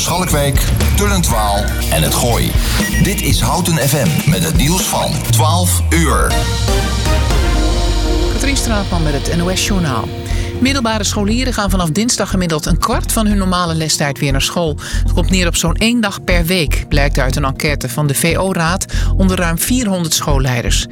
Schalkwijk, Tullentwaal en het Gooi. Dit is Houten FM met het nieuws van 12 uur. Katrien Straatman met het NOS Journaal. Middelbare scholieren gaan vanaf dinsdag gemiddeld een kwart van hun normale lestijd weer naar school. Het komt neer op zo'n één dag per week, blijkt uit een enquête van de VO-raad onder ruim 400 schoolleiders.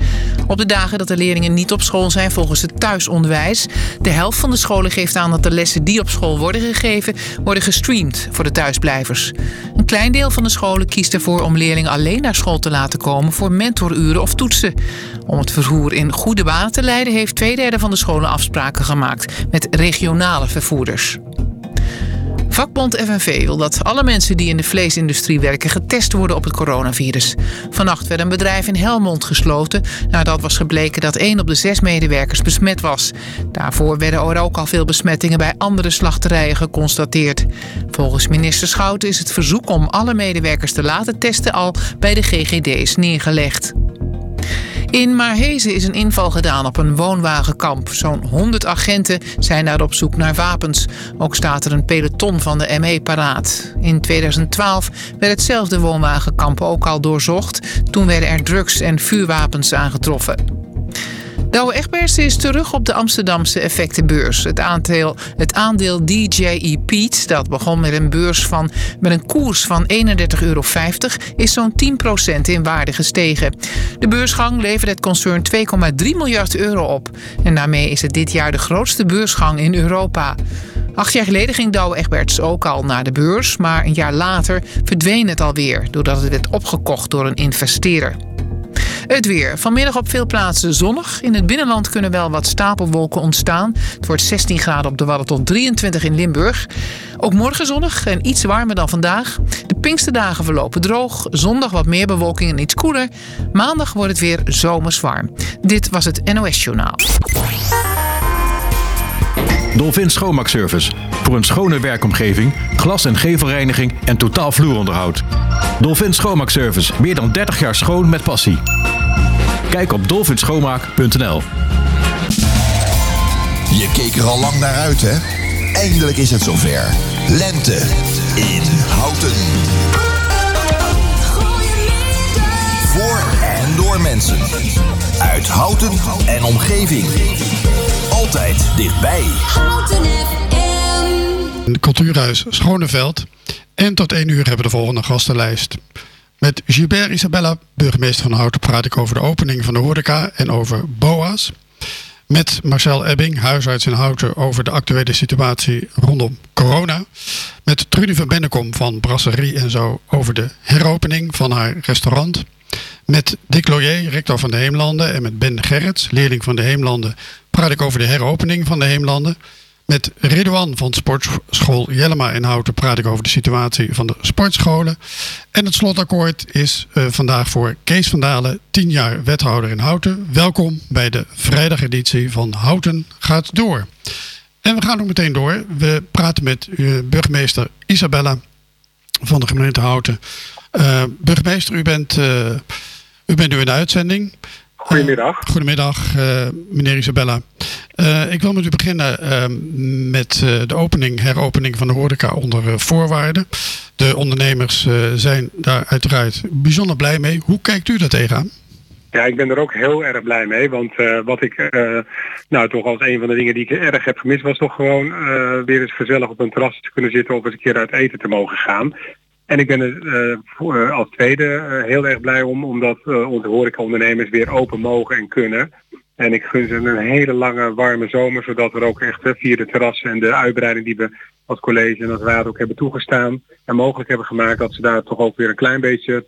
Op de dagen dat de leerlingen niet op school zijn volgens het thuisonderwijs. De helft van de scholen geeft aan dat de lessen die op school worden gegeven, worden gestreamd voor de thuisblijvers. Een klein deel van de scholen kiest ervoor om leerlingen alleen naar school te laten komen voor mentoruren of toetsen. Om het vervoer in goede banen te leiden heeft twee derde van de scholen afspraken gemaakt met regionale vervoerders. Vakbond FNV wil dat alle mensen die in de vleesindustrie werken getest worden op het coronavirus. Vannacht werd een bedrijf in Helmond gesloten nadat was gebleken dat één op de zes medewerkers besmet was. Daarvoor werden er ook al veel besmettingen bij andere slachterijen geconstateerd. Volgens minister Schouten is het verzoek om alle medewerkers te laten testen al bij de GGD's neergelegd. In Maarhezen is een inval gedaan op een woonwagenkamp. Zo'n 100 agenten zijn daar op zoek naar wapens. Ook staat er een peloton van de ME paraat. In 2012 werd hetzelfde woonwagenkamp ook al doorzocht. Toen werden er drugs en vuurwapens aangetroffen. Douwe Egberts is terug op de Amsterdamse effectenbeurs. Het aandeel, het aandeel DJE Peat, dat begon met een beurs van met een koers van 31,50 euro, is zo'n 10% in waarde gestegen. De beursgang leverde het concern 2,3 miljard euro op. En daarmee is het dit jaar de grootste beursgang in Europa. Acht jaar geleden ging Douwe Egberts ook al naar de beurs, maar een jaar later verdween het alweer doordat het werd opgekocht door een investeerder. Het weer. Vanmiddag op veel plaatsen zonnig. In het binnenland kunnen wel wat stapelwolken ontstaan. Het wordt 16 graden op de Wadden tot 23 in Limburg. Ook morgen zonnig en iets warmer dan vandaag. De Pinksterdagen verlopen droog. Zondag wat meer bewolking en iets koeler. Maandag wordt het weer zomers warm. Dit was het NOS Journaal. Dolphin Schoonmaakservice. Voor een schone werkomgeving, glas- en gevelreiniging en totaal vloeronderhoud. Dolphin Schoonmaakservice. Meer dan 30 jaar schoon met passie. Kijk op dolphinschoonmaak.nl Je keek er al lang naar uit, hè? Eindelijk is het zover. Lente in Houten. Voor en door mensen. Uit Houten en omgeving. Altijd dichtbij. Houten FM. Cultuurhuis Schoneveld. En tot 1 uur hebben we de volgende gastenlijst. Met Gilbert Isabella, burgemeester van Houten, praat ik over de opening van de horeca en over BOA's. Met Marcel Ebbing, huisarts in Houten, over de actuele situatie rondom corona. Met Trudy van Bennekom van Brasserie en zo over de heropening van haar restaurant. Met Dick Loyer, rector van de Heemlanden. En met Ben Gerrits, leerling van de Heemlanden, praat ik over de heropening van de Heemlanden. Met Ridouan van Sportschool Jellema in Houten praat ik over de situatie van de sportscholen. En het slotakkoord is eh, vandaag voor Kees van Dalen, 10 jaar wethouder in Houten. Welkom bij de vrijdageditie van Houten gaat door. En we gaan ook meteen door. We praten met eh, burgemeester Isabella van de gemeente Houten. Eh, burgemeester, u bent, u bent nu in de uitzending. Goedemiddag. Eh, goedemiddag, eh, meneer Isabella. Eh, ik wil met u beginnen eh, met de opening, heropening van de horeca onder voorwaarden. De ondernemers zijn daar uiteraard bijzonder blij mee. Hoe kijkt u daar tegenaan? Ja, ik ben er ook heel erg blij mee. Want wat ik nou toch als een van de dingen die ik erg heb gemist was toch gewoon weer eens gezellig op een terras te kunnen zitten of eens een keer uit eten te mogen gaan. En ik ben er eh, eh, als tweede eh, heel erg blij om, omdat eh, onze horecaondernemers weer open mogen en kunnen. En ik gun ze een hele lange warme zomer, zodat we ook echt via de terrassen en de uitbreiding die we als college en als raad ook hebben toegestaan en mogelijk hebben gemaakt, dat ze daar toch ook weer een klein beetje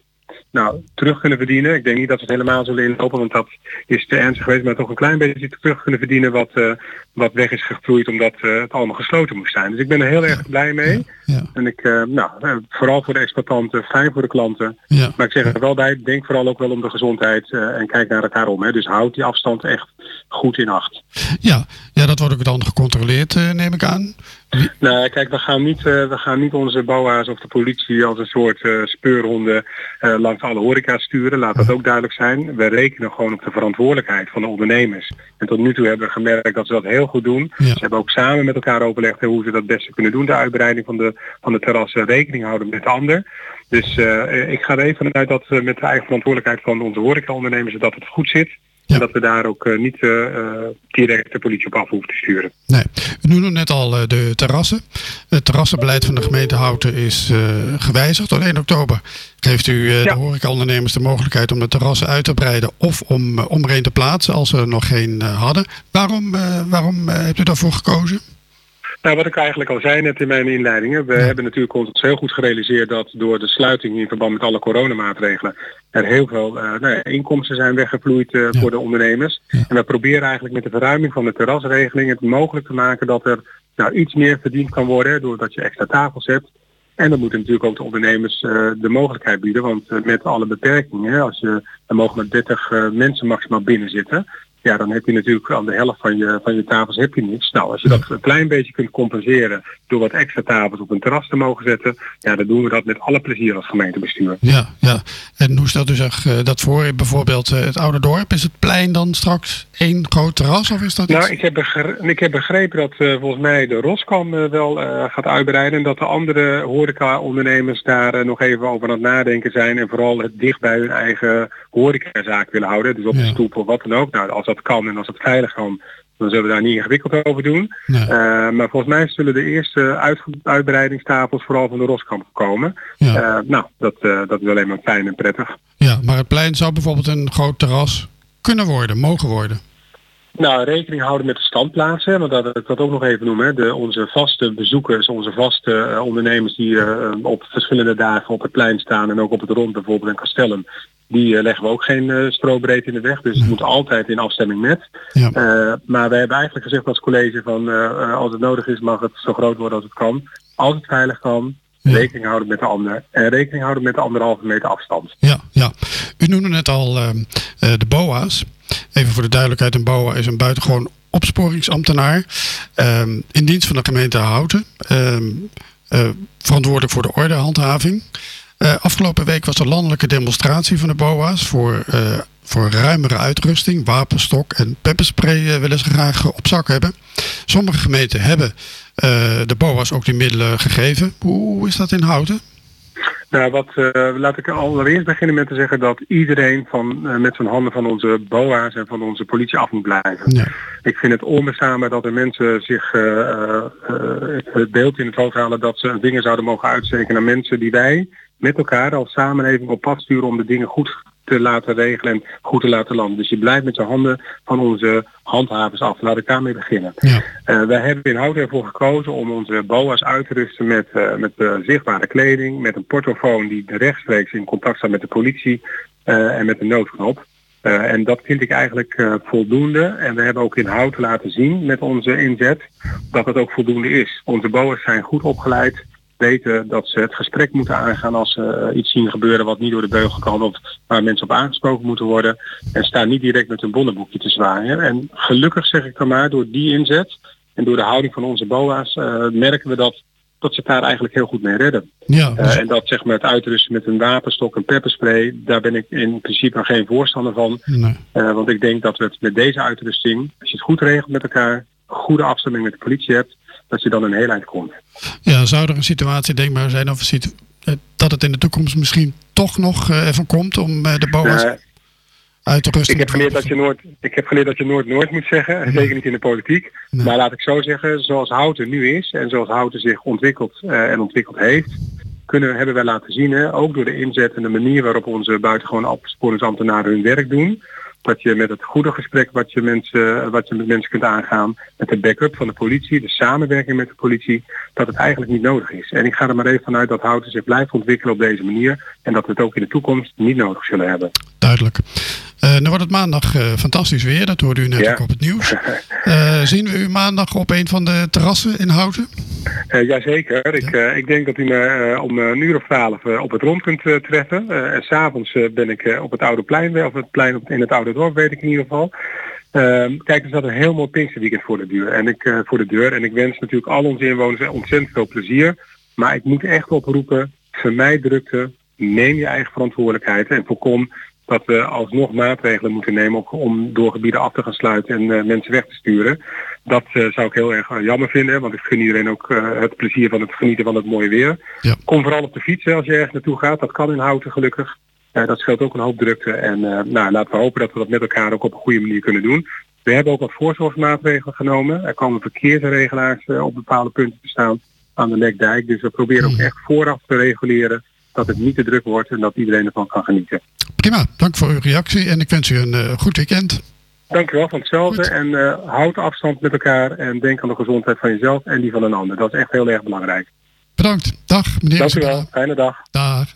nou, terug kunnen verdienen. Ik denk niet dat we het helemaal zullen inlopen, want dat is te ernstig geweest, maar toch een klein beetje terug kunnen verdienen wat, eh, wat weg is gevloeid omdat eh, het allemaal gesloten moest zijn. Dus ik ben er heel erg blij mee. Ja, En ik, eh, nou, vooral voor de exploitanten, fijn voor de klanten. ja, Maar ik zeg er wel bij, denk vooral ook wel om de gezondheid en kijk naar elkaar om. Hè. Dus houd die afstand echt goed in acht. ja, ja, dat wordt ook dan gecontroleerd, neem ik aan. Nou, kijk, we gaan niet, eh, we gaan niet onze BOA's of de politie als een soort eh, speurhonden eh, langs alle horeca sturen. Laat dat ook duidelijk zijn. We rekenen gewoon op de verantwoordelijkheid van de ondernemers. En tot nu toe hebben we gemerkt dat ze dat heel goed doen. Ja. Ze hebben ook samen met elkaar overlegd hoe ze dat beste kunnen doen. De uitbreiding van de, van de terrassen rekening houden met de ander. Dus ik ga er even vanuit dat we met de eigen verantwoordelijkheid van onze horecaondernemers dat het goed zit. Ja. En dat we daar ook eh, niet eh, eh, direct de politie op af hoeven te sturen. Nee, u noemde net al de terrassen. Het terrassenbeleid van de gemeente Houten is gewijzigd. Tot 1 oktober geeft u Ja. de horecaondernemers de mogelijkheid om de terrassen uit te breiden of om, om er een te plaatsen als ze er nog geen hadden. Waarom, waarom hebt u daarvoor gekozen? Nou, wat ik eigenlijk al zei net in mijn inleidingen. We hebben natuurlijk ons heel goed gerealiseerd dat door de sluiting in verband met alle coronamaatregelen er heel veel eh, nou ja, inkomsten zijn weggevloeid eh, Ja. voor de ondernemers. En we proberen eigenlijk met de verruiming van de terrasregeling het mogelijk te maken dat er nou, iets meer verdiend kan worden doordat je extra tafels hebt. En dan moeten natuurlijk ook de ondernemers eh, de mogelijkheid bieden. Want met alle beperkingen, als je er mogen maar 30 eh, mensen maximaal binnen zitten. Ja, dan heb je natuurlijk aan de helft van je, van je tafels heb je niks. Nou, als je dat een klein beetje kunt compenseren door wat extra tafels op een terras te mogen zetten, ja, dan doen we dat met alle plezier als gemeentebestuur. Ja, ja. En hoe stelt u zich dat voor? Bijvoorbeeld eh, het oude dorp. Is het plein dan straks één groot terras of is dat iets? Nou, ik heb, begre- ik heb begrepen dat eh, volgens mij de Roskam eh, wel gaat uitbreiden en dat de andere horeca-ondernemers daar nog even over aan het nadenken zijn en vooral het dicht bij hun eigen horecazaak willen houden. Dus op de Ja. stoep of wat dan ook. Nou, als dat kan en als het veilig kan, dan zullen we daar niet ingewikkeld over doen. Nee. Eh, maar volgens mij zullen de eerste uit, uitbreidingstafels vooral van de Roskam komen. Ja. Eh, nou, dat, eh, dat is alleen maar fijn en prettig. ja, maar het plein zou bijvoorbeeld een groot terras kunnen worden, mogen worden. Nou, rekening houden met de standplaatsen, want dat ik dat ook nog even noemen. hè. De, onze vaste bezoekers, onze vaste eh, ondernemers die eh, op verschillende dagen op het plein staan en ook op het rond bijvoorbeeld in Castellum, die eh, leggen we ook geen strobreedte in de weg. Dus het moet altijd in afstemming met. Ja. Maar we hebben eigenlijk gezegd als college van als het nodig is mag het zo groot worden als het kan. Als het veilig kan, Ja. rekening houden met de ander. En rekening houden met de anderhalve meter afstand. Ja, ja. U noemde net al ehm, eh, de BOA's. Even voor de duidelijkheid, een BOA is een buitengewoon opsporingsambtenaar. ehm, in dienst van de gemeente Houten. ehm, eh, verantwoordelijk voor de ordehandhaving. Eh, afgelopen week was er landelijke demonstratie van de BOA's voor, eh, voor ruimere uitrusting, wapenstok en pepperspray willen ze graag op zak hebben. Sommige gemeenten hebben de BOA's ook die middelen gegeven. Hoe is dat in Houten? Nou, wat, eh, laat ik allereerst beginnen met te zeggen dat iedereen van, eh, met zijn handen van onze BOA's en van onze politie af moet blijven. Ja. Ik vind het onbestaanbaar dat er mensen zich eh, het beeld in het hoofd halen dat ze vinger zouden mogen uitsteken naar mensen die wij met elkaar als samenleving op pad sturen om de dingen goed te laten regelen en goed te laten landen. Dus je blijft met je handen van onze handhavers af. Laat ik daarmee beginnen. Ja. Eh, wij hebben in Houten ervoor gekozen om onze BOA's uit te rusten met, eh, met eh, zichtbare kleding, met een portofoon die rechtstreeks in contact staat met de politie en met een noodknop. En dat vind ik eigenlijk voldoende. En we hebben ook in Houten laten zien met onze inzet dat het ook voldoende is. Onze BOA's zijn goed opgeleid, weten dat ze het gesprek moeten aangaan als ze eh, iets zien gebeuren wat niet door de beugel kan of waar mensen op aangesproken moeten worden. En staan niet direct met hun bonnenboekje te zwaaien. En gelukkig zeg ik dan maar, door die inzet en door de houding van onze BOA's eh, merken we dat, dat ze daar eigenlijk heel goed mee redden. Ja, Eh, dus- en dat zeg maar het uitrusten met een wapenstok en pepperspray, daar ben ik in principe geen voorstander van. nee. Want ik denk dat we het met deze uitrusting, als je het goed regelt met elkaar, goede afstemming met de politie hebt, dat je dan een heel eind komt. Ja, zou er een situatie denkbaar zijn of situ- eh, dat het in de toekomst misschien toch nog eh, even komt om eh, de BOA's Eh, uit te rusten? ik, heb geleerd dat je nooit, ik heb geleerd dat je nooit nooit moet zeggen, en zeker niet in de politiek. Nee. Maar laat ik zo zeggen, zoals Houten nu is en zoals Houten zich ontwikkeld en ontwikkeld heeft, kunnen, hebben wij laten zien, hè, ook door de inzet en de manier waarop onze buitengewone opsporingsambtenaren hun werk doen, dat je met het goede gesprek wat je, mensen, wat je met mensen kunt aangaan, met de backup van de politie, de samenwerking met de politie, dat het eigenlijk niet nodig is. En ik ga er maar even vanuit dat Houten zich blijft ontwikkelen op deze manier en dat we het ook in de toekomst niet nodig zullen hebben. Duidelijk. Eh dan wordt het maandag eh, fantastisch weer, dat hoorde u net Ja. ook op het nieuws. Eh, zien we u maandag op een van de terrassen in Houten? Jazeker. Ik, ik denk dat u me om een uur of twaalf op het rond kunt treffen. En s'avonds ben ik op het Oude Plein, of het plein in het Oude Dorp, weet ik in ieder geval. Ehm, kijk, er staat een heel mooi Pinksterweekend voor de deur. En ik, voor de deur. En ik wens natuurlijk al onze inwoners ontzettend veel plezier. Maar ik moet echt oproepen, vermijd drukte, neem je eigen verantwoordelijkheid en voorkom dat we alsnog maatregelen moeten nemen om door gebieden af te gaan sluiten en eh, mensen weg te sturen. Dat eh, zou ik heel erg eh, jammer vinden, want ik gun iedereen ook het plezier van het genieten van het mooie weer. Ja. Kom vooral op de fiets als je ergens naartoe gaat. Dat kan in Houten gelukkig. dat scheelt ook een hoop drukte. En nou, laten we hopen dat we dat met elkaar ook op een goede manier kunnen doen. We hebben ook wat voorzorgsmaatregelen genomen. Er komen verkeersregelaars op bepaalde punten te staan aan de Lekdijk. Dus we proberen ook echt vooraf te reguleren dat het niet te druk wordt en dat iedereen ervan kan genieten. Prima, dank voor uw reactie en ik wens u een uh, goed weekend. Dank u wel van hetzelfde en uh, houd afstand met elkaar en denk aan de gezondheid van jezelf en die van een ander. Dat is echt heel erg belangrijk. Bedankt. Dag meneer. Dank u wel. Fijne dag. Dag.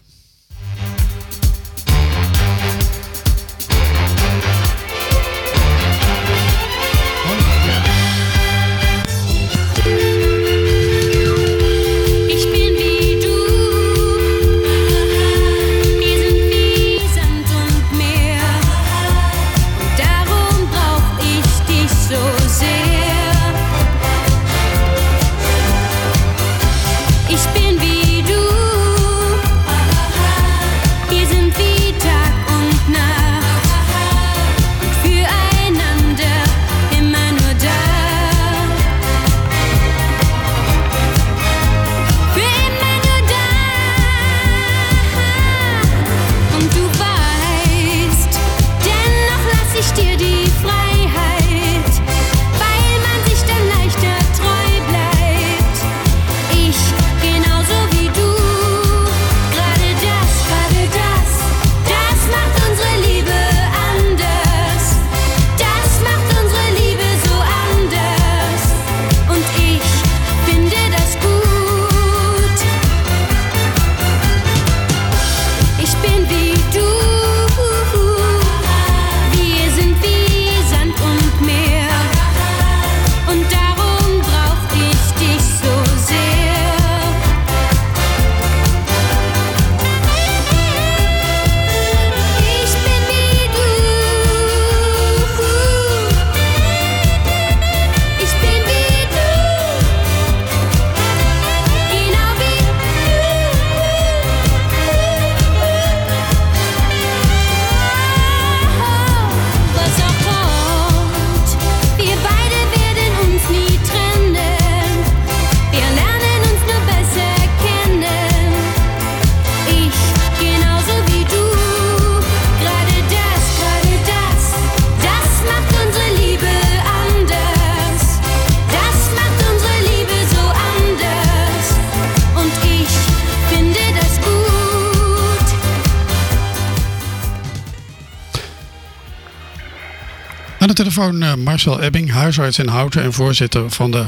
Telefoon uh, Marcel Ebbing, huisarts in Houten en voorzitter van de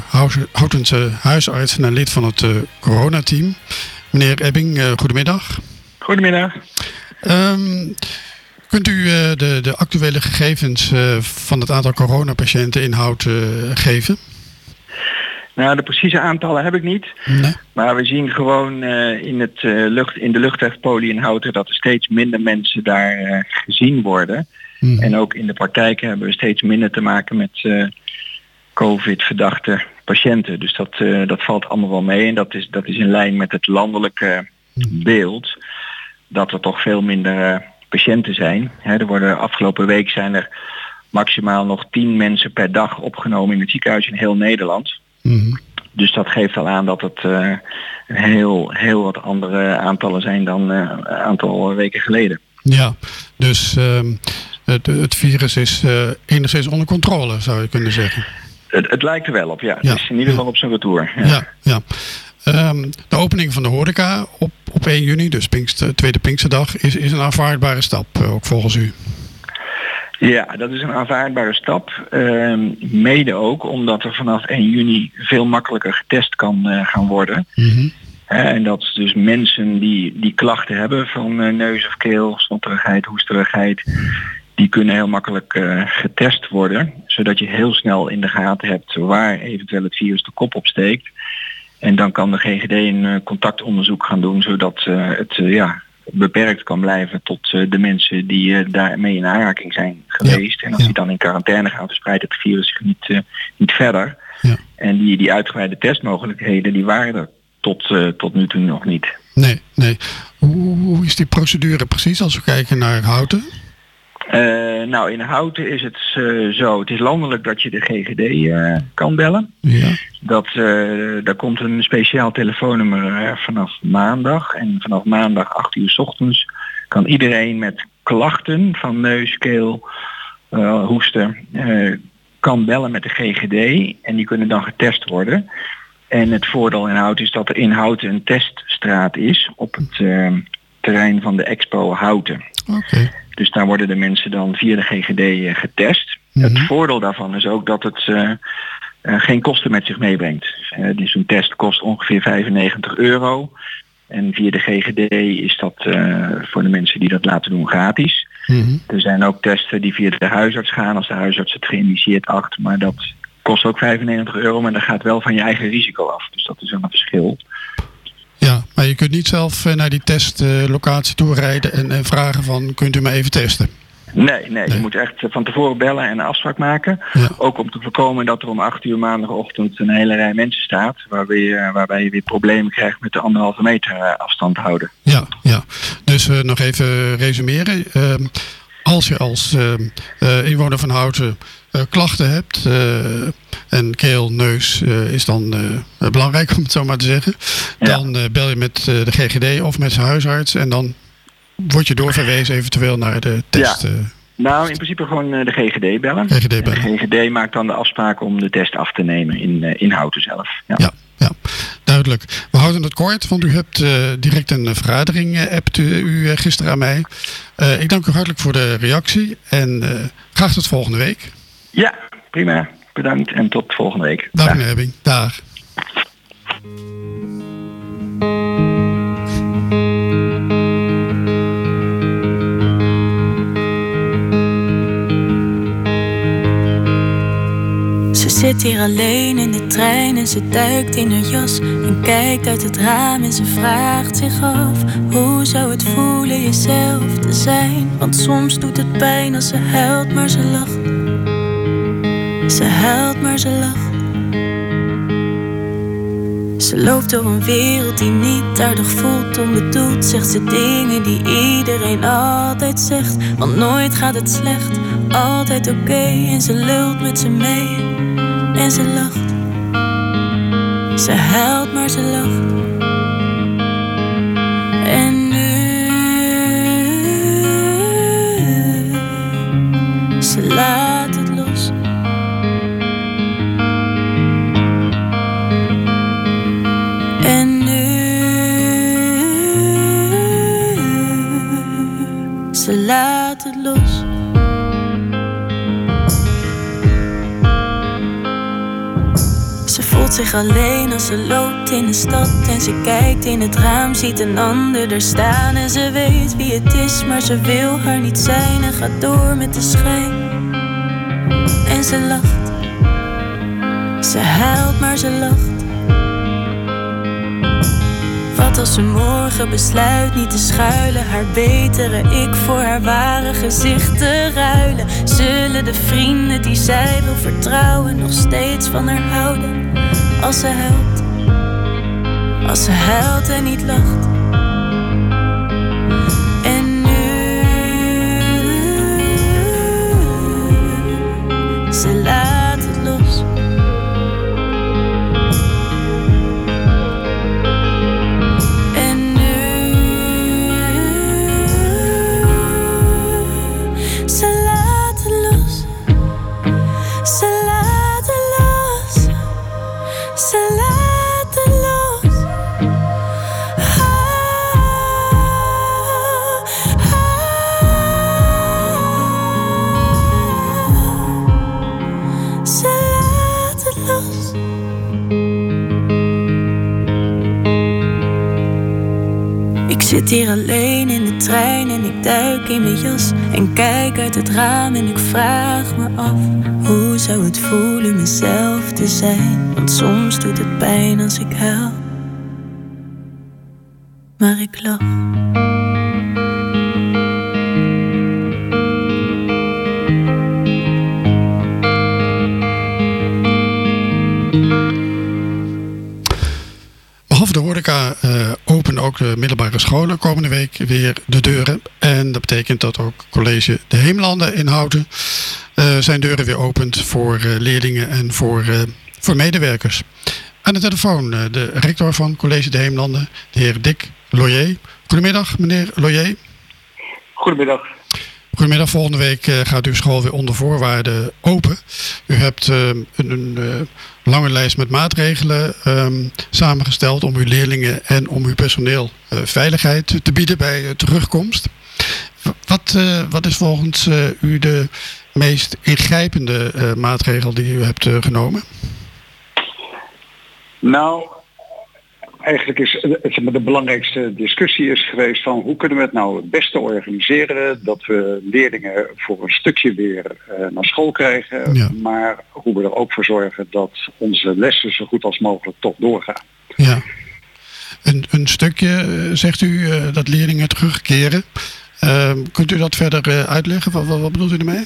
Houtense huisartsen en lid van het uh, coronateam. Meneer Ebbing, uh, goedemiddag. Goedemiddag. Um, kunt u de, de actuele gegevens van het aantal coronapatiënten in Houten geven? Nou, de precieze aantallen heb ik niet. Nee. Maar we zien gewoon in, het, lucht, in de luchtwegpolie in Houten dat er steeds minder mensen daar gezien worden. Mhm. En ook in de praktijk hebben we steeds minder te maken met uh, COVID-verdachte patiënten. Dus dat, uh, dat valt allemaal wel mee. En dat is, dat is in lijn met het landelijke Mhm. beeld. Dat er toch veel minder uh, patiënten zijn. Hè, er worden afgelopen week zijn er maximaal nog 10 mensen per dag opgenomen in het ziekenhuis in heel Nederland. Mhm. Dus dat geeft al aan dat het uh, heel, heel wat andere aantallen zijn dan uh, een aantal weken geleden. Ja, dus uh, het, het, virus is uh, enigszins onder controle, zou je kunnen zeggen. Het, het lijkt er wel op, ja. Ja, Het is in ieder geval op zijn retour. Ja. Ja, ja. Um, de opening van de horeca op, op 1 juni, dus Pinkster, tweede Pinksterdag, is, is een aanvaardbare stap, uh, ook volgens u. Ja, dat is een aanvaardbare stap. Uh, mede ook omdat er vanaf 1 juni veel makkelijker getest kan uh, gaan worden. Mm -hmm. En dat dus mensen die, die klachten hebben van uh, neus of keel, snotterigheid, hoesterigheid, die kunnen heel makkelijk uh, getest worden. Zodat je heel snel in de gaten hebt waar eventueel het virus de kop opsteekt. En dan kan de GGD een uh, contactonderzoek gaan doen, zodat het ja, beperkt kan blijven tot eh, de mensen die eh, daarmee in aanraking zijn geweest. en als die dan in quarantaine gaan, verspreidt het virus zich niet, eh, niet verder. Ja. En die, die uitgebreide testmogelijkheden, die waren er tot, eh, tot nu toe nog niet. Nee, nee. Hoe, hoe is die procedure precies als we kijken naar Houten? Eh, nou, in Houten is het eh, zo, het is landelijk dat je de GGD eh, kan bellen. Ja. Dat, daar komt een speciaal telefoonnummer vanaf maandag. En vanaf maandag 8 uur 's ochtends kan iedereen met klachten van neus, keel, hoesten, kan bellen met de GGD. En die kunnen dan getest worden. En het voordeel in Houten is dat er in Houten een teststraat is op het terrein van de Expo Houten. Oké. Dus daar worden de mensen dan via de GGD eh, getest. Mhm. Het voordeel daarvan is ook dat het eh, eh, geen kosten met zich meebrengt. Eh, dus een test kost ongeveer 95 euro. En via de GGD is dat voor de mensen die dat laten doen gratis. Mhm. Er zijn ook testen die via de huisarts gaan als de huisarts het geïndiceerd acht. Maar dat kost ook 95 euro, maar dat gaat wel van je eigen risico af. Dus dat is wel een verschil. Maar je kunt niet zelf eh, naar die testlocatie toe rijden en, en vragen van kunt u me even testen? Nee, nee, je moet echt van tevoren bellen en een afspraak maken. Ja. Ook om te voorkomen dat er om 8 uur maandagochtend een hele rij mensen staat. Waarbij je, waarbij je weer problemen krijgt met de anderhalve meter eh, afstand houden. Ja, ja. Dus eh, nog even resumeren. Ehm, als je als ehm, eh, inwoner van Houten eh, klachten hebt eh, en keel, neus eh, is dan eh, belangrijk om het zo maar te zeggen. Dan eh, bel je met eh, de GGD of met zijn huisarts en dan word je doorverwezen eventueel naar de test. Ja. eh, Nou, in principe gewoon eh, de GGD bellen. GGD En bellen. De GGD maakt dan de afspraak om de test af te nemen in, eh, in Houten zelf. Ja. Ja, ja, duidelijk. We houden het kort, want u hebt eh, direct een eh, vergadering eh, appt u, eh, gisteren aan mij. Eh, ik dank u hartelijk voor de reactie en eh, graag tot volgende week. Ja, prima. Bedankt en tot volgende week. Dag Dag. meneer. Dag. Ze zit hier alleen in de trein en ze duikt in haar jas en kijkt uit het raam en ze vraagt zich af hoe zou het voelen jezelf te zijn? Want soms doet het pijn als ze huilt, maar ze lacht. Ze huilt, maar ze lacht. Ze loopt door een wereld die niet aardig voelt, onbedoeld zegt ze dingen die iedereen altijd zegt. Want nooit gaat het slecht, altijd oké en ze lult met ze mee en ze lacht. Ze huilt, maar ze lacht. En nu. Ze laat het los. Ze voelt zich alleen als ze loopt in de stad en ze kijkt in het raam, ziet een ander er staan en ze weet wie het is, maar ze wil haar niet zijn en gaat door met de schijn. En ze lacht, ze huilt, maar ze lacht. Als ze morgen besluit niet te schuilen, haar betere ik voor haar ware gezicht te ruilen? Zullen de vrienden die zij wil vertrouwen nog steeds van haar houden? Als ze huilt, als ze huilt en niet lacht. En nu, ze laat zit hier alleen in de trein en ik duik in mijn jas en kijk uit het raam en ik vraag me af hoe zou het voelen mezelf te zijn? Want soms doet het pijn als ik huil, scholen komende week weer de deuren. En dat betekent dat ook college De Heemlanden in Houten eh, zijn deuren weer opent voor eh, leerlingen en voor, eh, voor medewerkers. Aan de telefoon de rector van college De Heemlanden, de heer Dick Loyer. Goedemiddag meneer Loyer. Goedemiddag. Goedemiddag, volgende week uh, gaat uw school weer onder voorwaarden open. U hebt uh, een, een uh, lange lijst met maatregelen um, samengesteld om uw leerlingen en om uw personeel veiligheid te bieden bij terugkomst. Wat, wat is volgens u de meest ingrijpende maatregel die u hebt genomen? Nou, eigenlijk is het, de belangrijkste discussie is geweest van hoe kunnen we het nou het beste organiseren dat we leerlingen voor een stukje weer uh, naar school krijgen, maar hoe we er ook voor zorgen dat onze lessen zo goed als mogelijk toch doorgaan. Ja. Een, een stukje eh, zegt u uh, dat leerlingen terugkeren. Ehm, kunt u dat verder uitleggen? Wat, wat, wat bedoelt u ermee?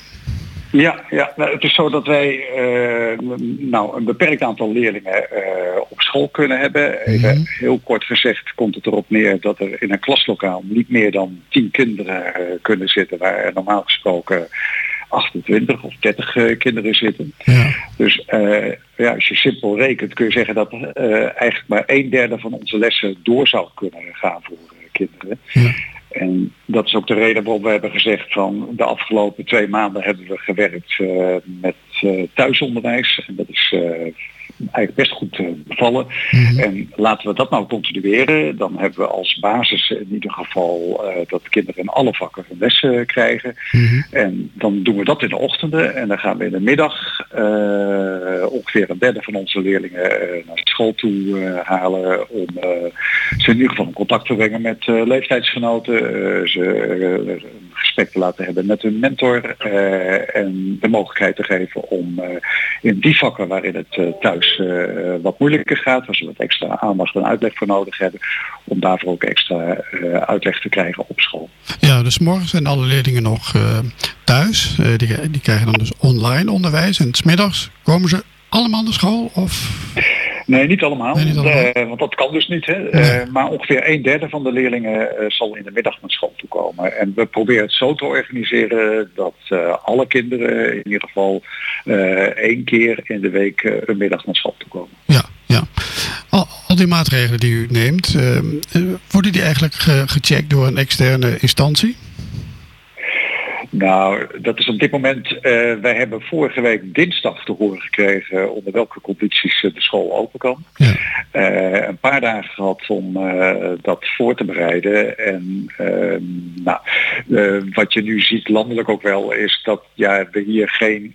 Ja, ja nou, het is zo dat wij uh, nou, een beperkt aantal leerlingen uh, op school kunnen hebben. Mm -hmm. heel kort gezegd komt het erop neer dat er in een klaslokaal niet meer dan 10 kinderen uh, kunnen zitten, waar normaal gesproken 28 of 30 kinderen zitten. Ja. Dus ja, als je simpel rekent kun je zeggen dat eigenlijk maar een derde van onze lessen door zou kunnen gaan voor kinderen. Ja. En dat is ook de reden waarom we hebben gezegd van de afgelopen twee maanden hebben we gewerkt uh, met uh, thuisonderwijs. En dat is uh, eigenlijk best goed bevallen. Mm -hmm. En laten we dat nou continueren. Dan hebben we als basis in ieder geval dat kinderen in alle vakken een les krijgen. Mm -hmm. En dan doen we dat in de ochtenden. En dan gaan we in de middag ongeveer een derde van onze leerlingen naar school toe halen. Om ze in ieder geval in contact te brengen met leeftijdsgenoten. ze gesprek te laten hebben met hun mentor. en de mogelijkheid te geven om in die vakken waarin het thuis uh, wat moeilijker gaat, waar ze wat extra aandacht en uitleg voor nodig hebben, om daarvoor ook extra uitleg te krijgen op school. Ja, dus morgen zijn alle leerlingen nog thuis. die, die krijgen dan dus online onderwijs. En smiddags komen ze allemaal naar school? Of? Nee, niet allemaal. Nee, niet allemaal. Uh, want dat kan dus niet. Hè? Nee. Uh, maar ongeveer een derde van de leerlingen uh, zal in de middag naar school toe komen. En we proberen het zo te organiseren dat alle kinderen in ieder geval één keer in de week een middag naar school toe komen. Ja, ja. Al, al die maatregelen die u neemt, worden die eigenlijk ge gecheckt door een externe instantie? Nou, dat is op dit moment, uh, wij hebben vorige week dinsdag te horen gekregen onder welke condities de school open kan. Ja. Uh, een paar dagen gehad om uh, dat voor te bereiden. En nou, wat je nu ziet landelijk ook wel is dat ja, we hier geen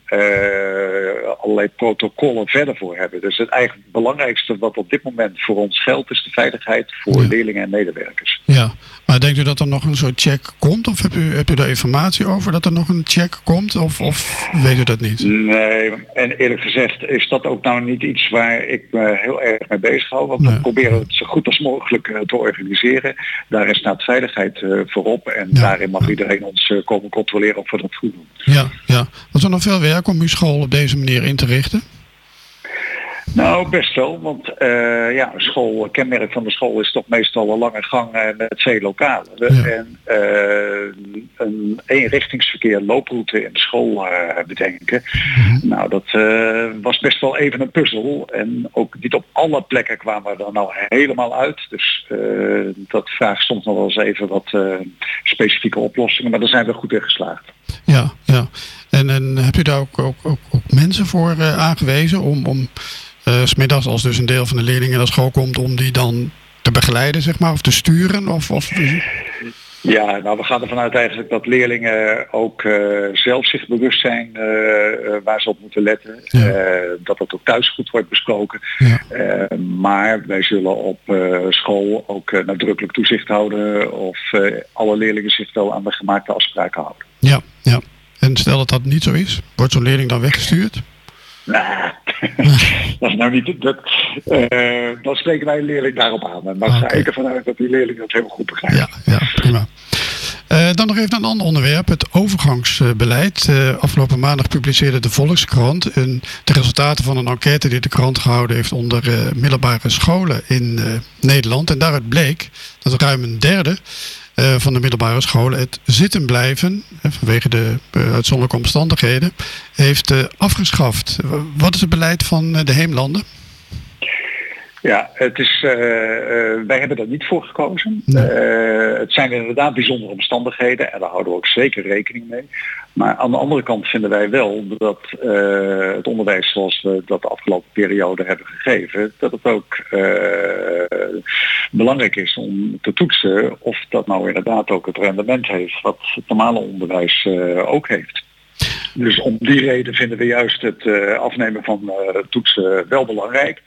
allerlei protocollen verder voor hebben. Dus het eigenlijk belangrijkste wat op dit moment voor ons geldt is de veiligheid voor ja. leerlingen en medewerkers. Ja, maar denkt u dat er nog een soort check komt of hebt u, hebt u daar informatie over? Dat er nog een check komt? Of, of weet u dat niet? Nee, en eerlijk gezegd is dat ook nou niet iets waar ik me heel erg mee bezig hou. Want nee. we proberen het zo goed als mogelijk uh, te organiseren. Daar staat veiligheid uh, voorop. En ja. daarin mag iedereen ons komen controleren of we dat goed doen. Ja, ja. Was er nog veel werk om uw school op deze manier in te richten? Nou, best wel. Want uh, ja, school, kenmerk van de school is toch meestal een lange gang uh, met twee lokalen. Ja. En uh, een eenrichtingsverkeer looproute in de school bedenken. Mm-hmm. Nou, dat was best wel even een puzzel. En ook niet op alle plekken kwamen we er nou helemaal uit. Dus dat vraagt soms nog wel eens even wat specifieke oplossingen. Maar daar zijn we goed in geslaagd. Ja, ja. En, en heb je daar ook, ook, ook, ook mensen voor aangewezen om... om uh, smiddags als dus een deel van de leerlingen naar school komt om die dan te begeleiden, zeg maar, of te sturen? Of, of... Ja, nou we gaan ervan uit eigenlijk dat leerlingen ook uh, zelf zich bewust zijn uh, uh, waar ze op moeten letten. Ja. dat dat ook thuis goed wordt besproken. Ja. maar wij zullen op school ook nadrukkelijk toezicht houden of alle leerlingen zich wel aan de gemaakte afspraken houden. Ja, ja. En stel dat dat niet zo is, wordt zo'n leerling dan weggestuurd? Nou, dat is nou niet. Dat, uh, dan spreken wij een leerling daarop aan. En dan ah, ga ik ervan uit dat die leerling dat helemaal goed begrijpt. Ja, ja prima. Uh, dan nog even een ander onderwerp, het overgangsbeleid. Uh, afgelopen maandag publiceerde de Volkskrant een, de resultaten van een enquête die de krant gehouden heeft onder uh, middelbare scholen in Nederland. En daaruit bleek dat ruim een derde van de middelbare scholen het zitten blijven, vanwege de uitzonderlijke omstandigheden, heeft afgeschaft. Wat is het beleid van de heemlanden? Ja, het is, uh, uh, wij hebben daar niet voor gekozen. Uh, het zijn inderdaad bijzondere omstandigheden en daar houden we ook zeker rekening mee. Maar aan de andere kant vinden wij wel dat het onderwijs zoals we dat de afgelopen periode hebben gegeven, dat het ook belangrijk is om te toetsen of dat nou inderdaad ook het rendement heeft wat het normale onderwijs ook heeft. Dus om die reden vinden we juist het afnemen van toetsen wel belangrijk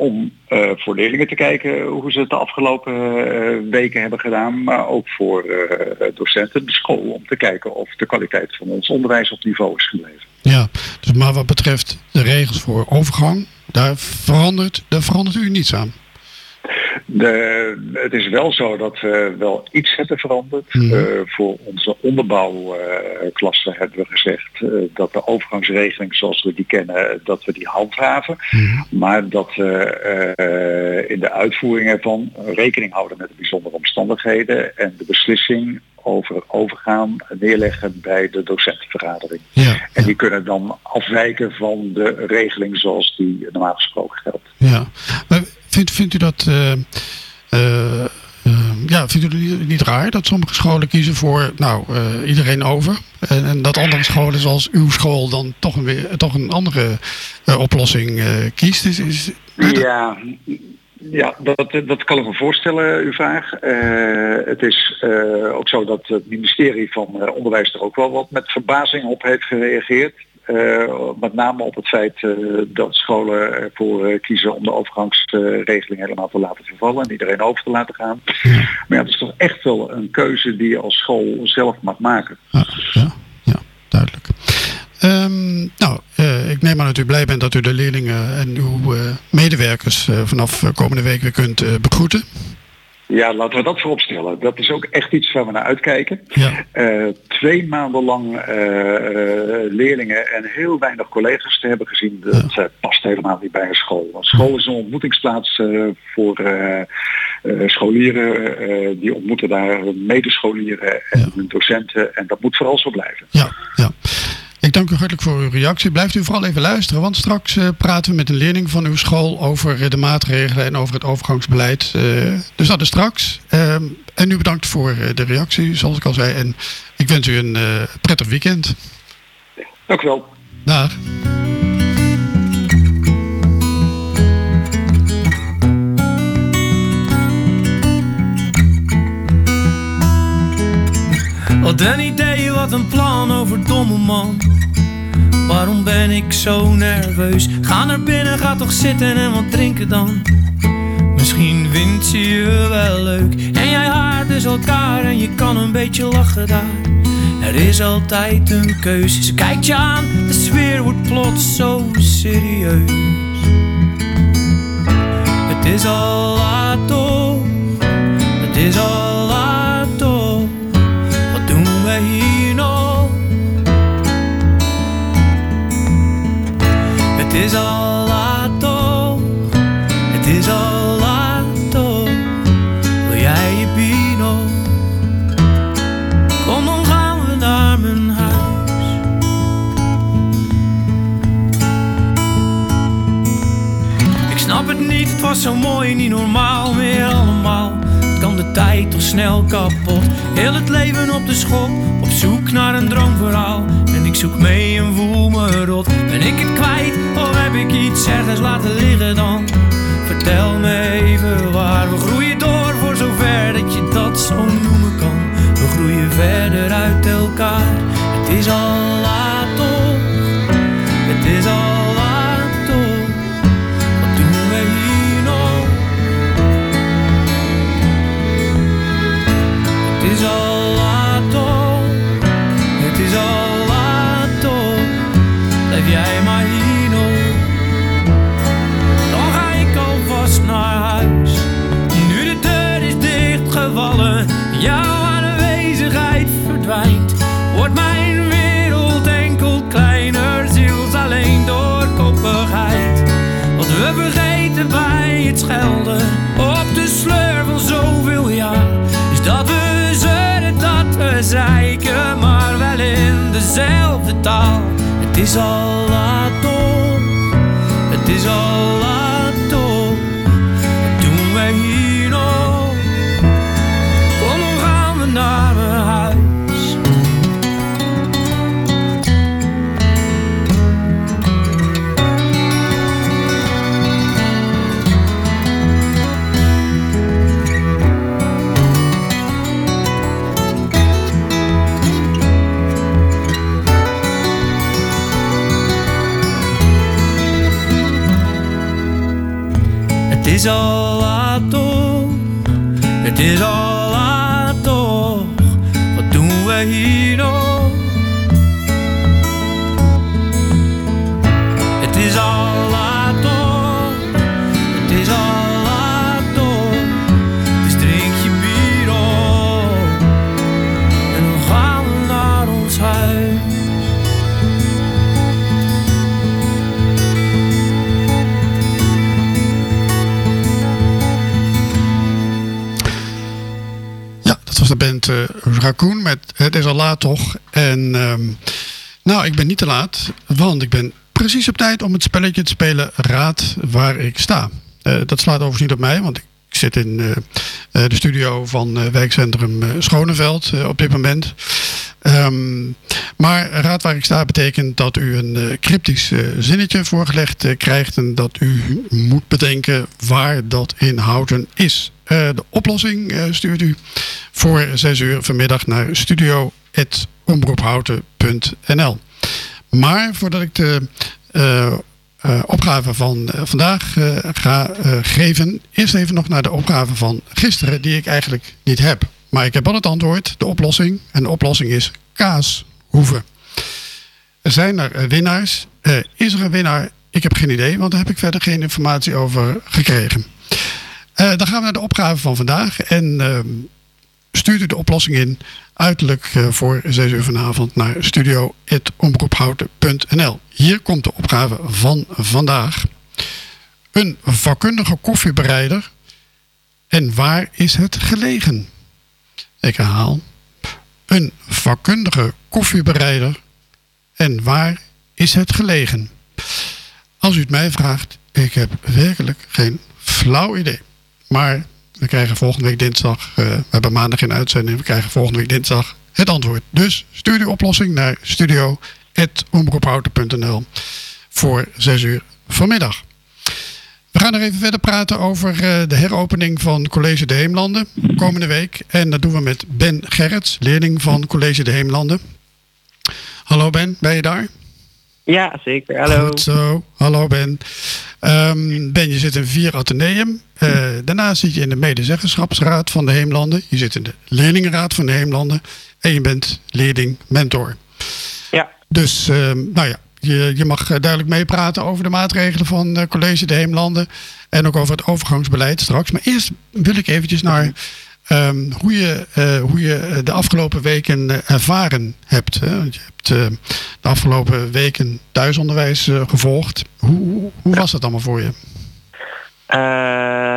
om uh, voor leerlingen te kijken hoe ze het de afgelopen uh, weken hebben gedaan, maar ook voor uh, docenten, de school, om te kijken of de kwaliteit van ons onderwijs op niveau is gebleven. Ja, dus maar wat betreft de regels voor overgang, daar verandert, daar verandert u niets aan. De, het is wel zo dat we wel iets hebben veranderd. Mm. Uh, voor onze onderbouwklasse uh, hebben we gezegd uh, dat de overgangsregeling zoals we die kennen, dat we die handhaven. Mm. Maar dat we in de uitvoering ervan rekening houden met de bijzondere omstandigheden en de beslissing over overgaan neerleggen bij de docentenvergadering. Ja, en die kunnen dan afwijken van de regeling zoals die normaal gesproken geldt. Ja, maar vindt, vindt u dat... Uh, uh, ja, vindt u niet raar dat sommige scholen kiezen voor nou, iedereen over? En, dat andere scholen zoals uw school dan toch een, weer, toch een andere oplossing kiest? Is, is, ja, ja, dat, dat kan ik me voorstellen, uw vraag. Het is ook zo dat het ministerie van Onderwijs er ook wel wat met verbazing op heeft gereageerd. Met name op het feit dat scholen ervoor kiezen om de overgangsregeling helemaal te laten vervallen en iedereen over te laten gaan. Ja. Maar ja, het is toch echt wel een keuze die je als school zelf mag maken. Ja, ja, ja duidelijk. Um, nou, ik neem aan dat u blij bent dat u de leerlingen en uw medewerkers vanaf komende week weer kunt begroeten. Ja, laten we dat vooropstellen. Dat is ook echt iets waar we naar uitkijken. Ja. twee maanden lang leerlingen en heel weinig collega's te hebben gezien, dat ja. past helemaal niet bij een school. Want school is een ontmoetingsplaats voor scholieren. die ontmoeten daar medescholieren en ja. docenten. En dat moet vooral zo blijven. Ja, ja. Ik dank u hartelijk voor uw reactie. Blijft u vooral even luisteren, want straks uh, praten we met een leerling van uw school over de maatregelen en over het overgangsbeleid. Uh, dus dat is straks. Uh, en u bedankt voor de reactie, zoals ik al zei. En ik wens u een prettig weekend. Dank u wel. Dag. Wat een idee, wat een plan over domme man. Waarom ben ik zo nerveus? Ga naar binnen, ga toch zitten en wat drinken dan. Misschien vindt ze je wel leuk. En jij haart dus elkaar en je kan een beetje lachen daar. Er is altijd een keuze. Ze kijkt je aan, de sfeer wordt plots zo serieus. Het is al laat toch, het is al Het is al laat toch, het is al laat toch. Wil jij je pino? Kom dan gaan we naar mijn huis. Ik snap het niet, het was zo mooi, niet normaal meer allemaal kan de tijd toch snel kapot. Heel het leven op de schop, op zoek naar een droomverhaal. En ik zoek mee en voel me rot. Ben ik het kwijt of heb ik iets ergens laten liggen dan? Vertel me even waar. We groeien door voor zover dat je dat zo noemen kan. We groeien verder uit elkaar. Het is al laat we zeiken, maar wel in dezelfde taal. Het is al laat het is al laat is al laat toch, het is al Raccoon met Het is al laat toch. En ehm, nou, ik ben niet te laat, want ik ben precies op tijd om het spelletje te spelen Raad waar ik sta. Eh, dat slaat overigens niet op mij, want ik zit in eh, eh, de studio van wijkcentrum Schoneveld op dit moment. Ehm, maar raad waar ik sta betekent dat u een eh, cryptisch eh, zinnetje voorgelegd eh, krijgt en dat u moet bedenken waar dat in Houten is. De oplossing stuurt u voor 6 uur vanmiddag naar studio.omroephouten.nl. Maar voordat ik de eh, opgave van vandaag ga geven, eerst even nog naar de opgave van gisteren, die ik eigenlijk niet heb. Maar ik heb al het antwoord, de oplossing. En de oplossing is kaashoeven. Zijn er eh, winnaars? Eh, is er een winnaar? Ik heb geen idee, want daar heb ik verder geen informatie over gekregen. Eh, dan gaan we naar de opgave van vandaag. En ehm, stuurt u de oplossing in. Uiterlijk voor 6 uur vanavond naar studio.omroephouten.nl. Hier komt de opgave van vandaag. Een vakkundige koffiebereider. En waar is het gelegen? Ik herhaal. Een vakkundige koffiebereider. En waar is het gelegen? Als u het mij vraagt, ik heb werkelijk geen flauw idee. Maar we krijgen volgende week dinsdag, eh, we hebben maandag geen uitzending, we krijgen volgende week dinsdag het antwoord. Dus stuur uw oplossing naar studio.omroephouten.nl voor 6 uur vanmiddag. We gaan nog even verder praten over eh, de heropening van College de Heemlanden komende week. En dat doen we met Ben Gerrits, leerling van College de Heemlanden. Hallo Ben, ben je daar? Ja, zeker. Hallo. Goed zo. Hallo Ben. Ehm, ben, je zit in vier ateneum. Eh, daarna zit je in de medezeggenschapsraad van de Heemlanden. Je zit in de leerlingenraad van de Heemlanden. En je bent leerling-mentor. Ja. Dus, ehm, nou ja, je, je mag eh, duidelijk meepraten over de maatregelen van eh, College de Heemlanden. En ook over het overgangsbeleid straks. Maar eerst wil ik eventjes naar ehm, hoe, je, eh, hoe je de afgelopen weken ervaren hebt. Hè? Want je hebt de afgelopen weken thuisonderwijs gevolgd. Hoe, hoe, was dat allemaal voor je?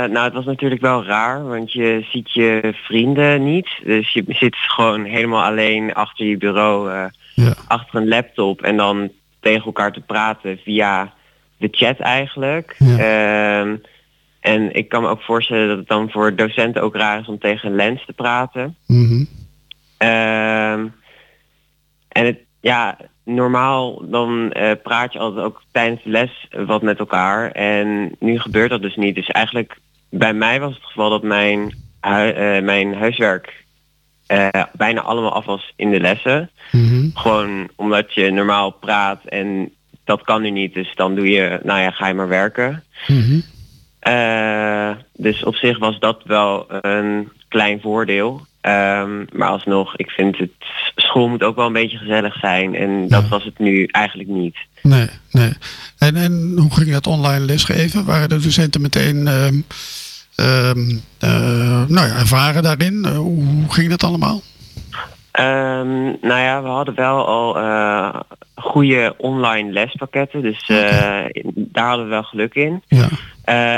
Nou, het was natuurlijk wel raar, want je ziet je vrienden niet. Dus je zit gewoon helemaal alleen achter je bureau, Ja. achter een laptop en dan tegen elkaar te praten via de chat eigenlijk. Ja. Ehm, en ik kan me ook voorstellen dat het dan voor docenten ook raar is om tegen een lens te praten. Mhm. Ehm, en het, ja, normaal dan eh, praat je altijd ook tijdens de les wat met elkaar. En nu gebeurt dat dus niet. Dus eigenlijk bij mij was het geval dat mijn, hui- eh, mijn huiswerk eh, bijna allemaal af was in de lessen. Mhm. Gewoon omdat je normaal praat en dat kan nu niet. Dus dan doe je, nou ja, ga je maar werken. Mhm. Eh, dus op zich was dat wel een klein voordeel. Ehm, maar alsnog, ik vind het school moet ook wel een beetje gezellig zijn. En dat Ja. was het nu eigenlijk niet. Nee, nee. En, en hoe ging dat online lesgeven? Waren de docenten meteen ehm, ehm, eh, nou ja, ervaren daarin? Eh, hoe, ging dat allemaal? Ehm, nou ja, we hadden wel al eh, goede online lespakketten, dus daar hadden we wel geluk in. Ja.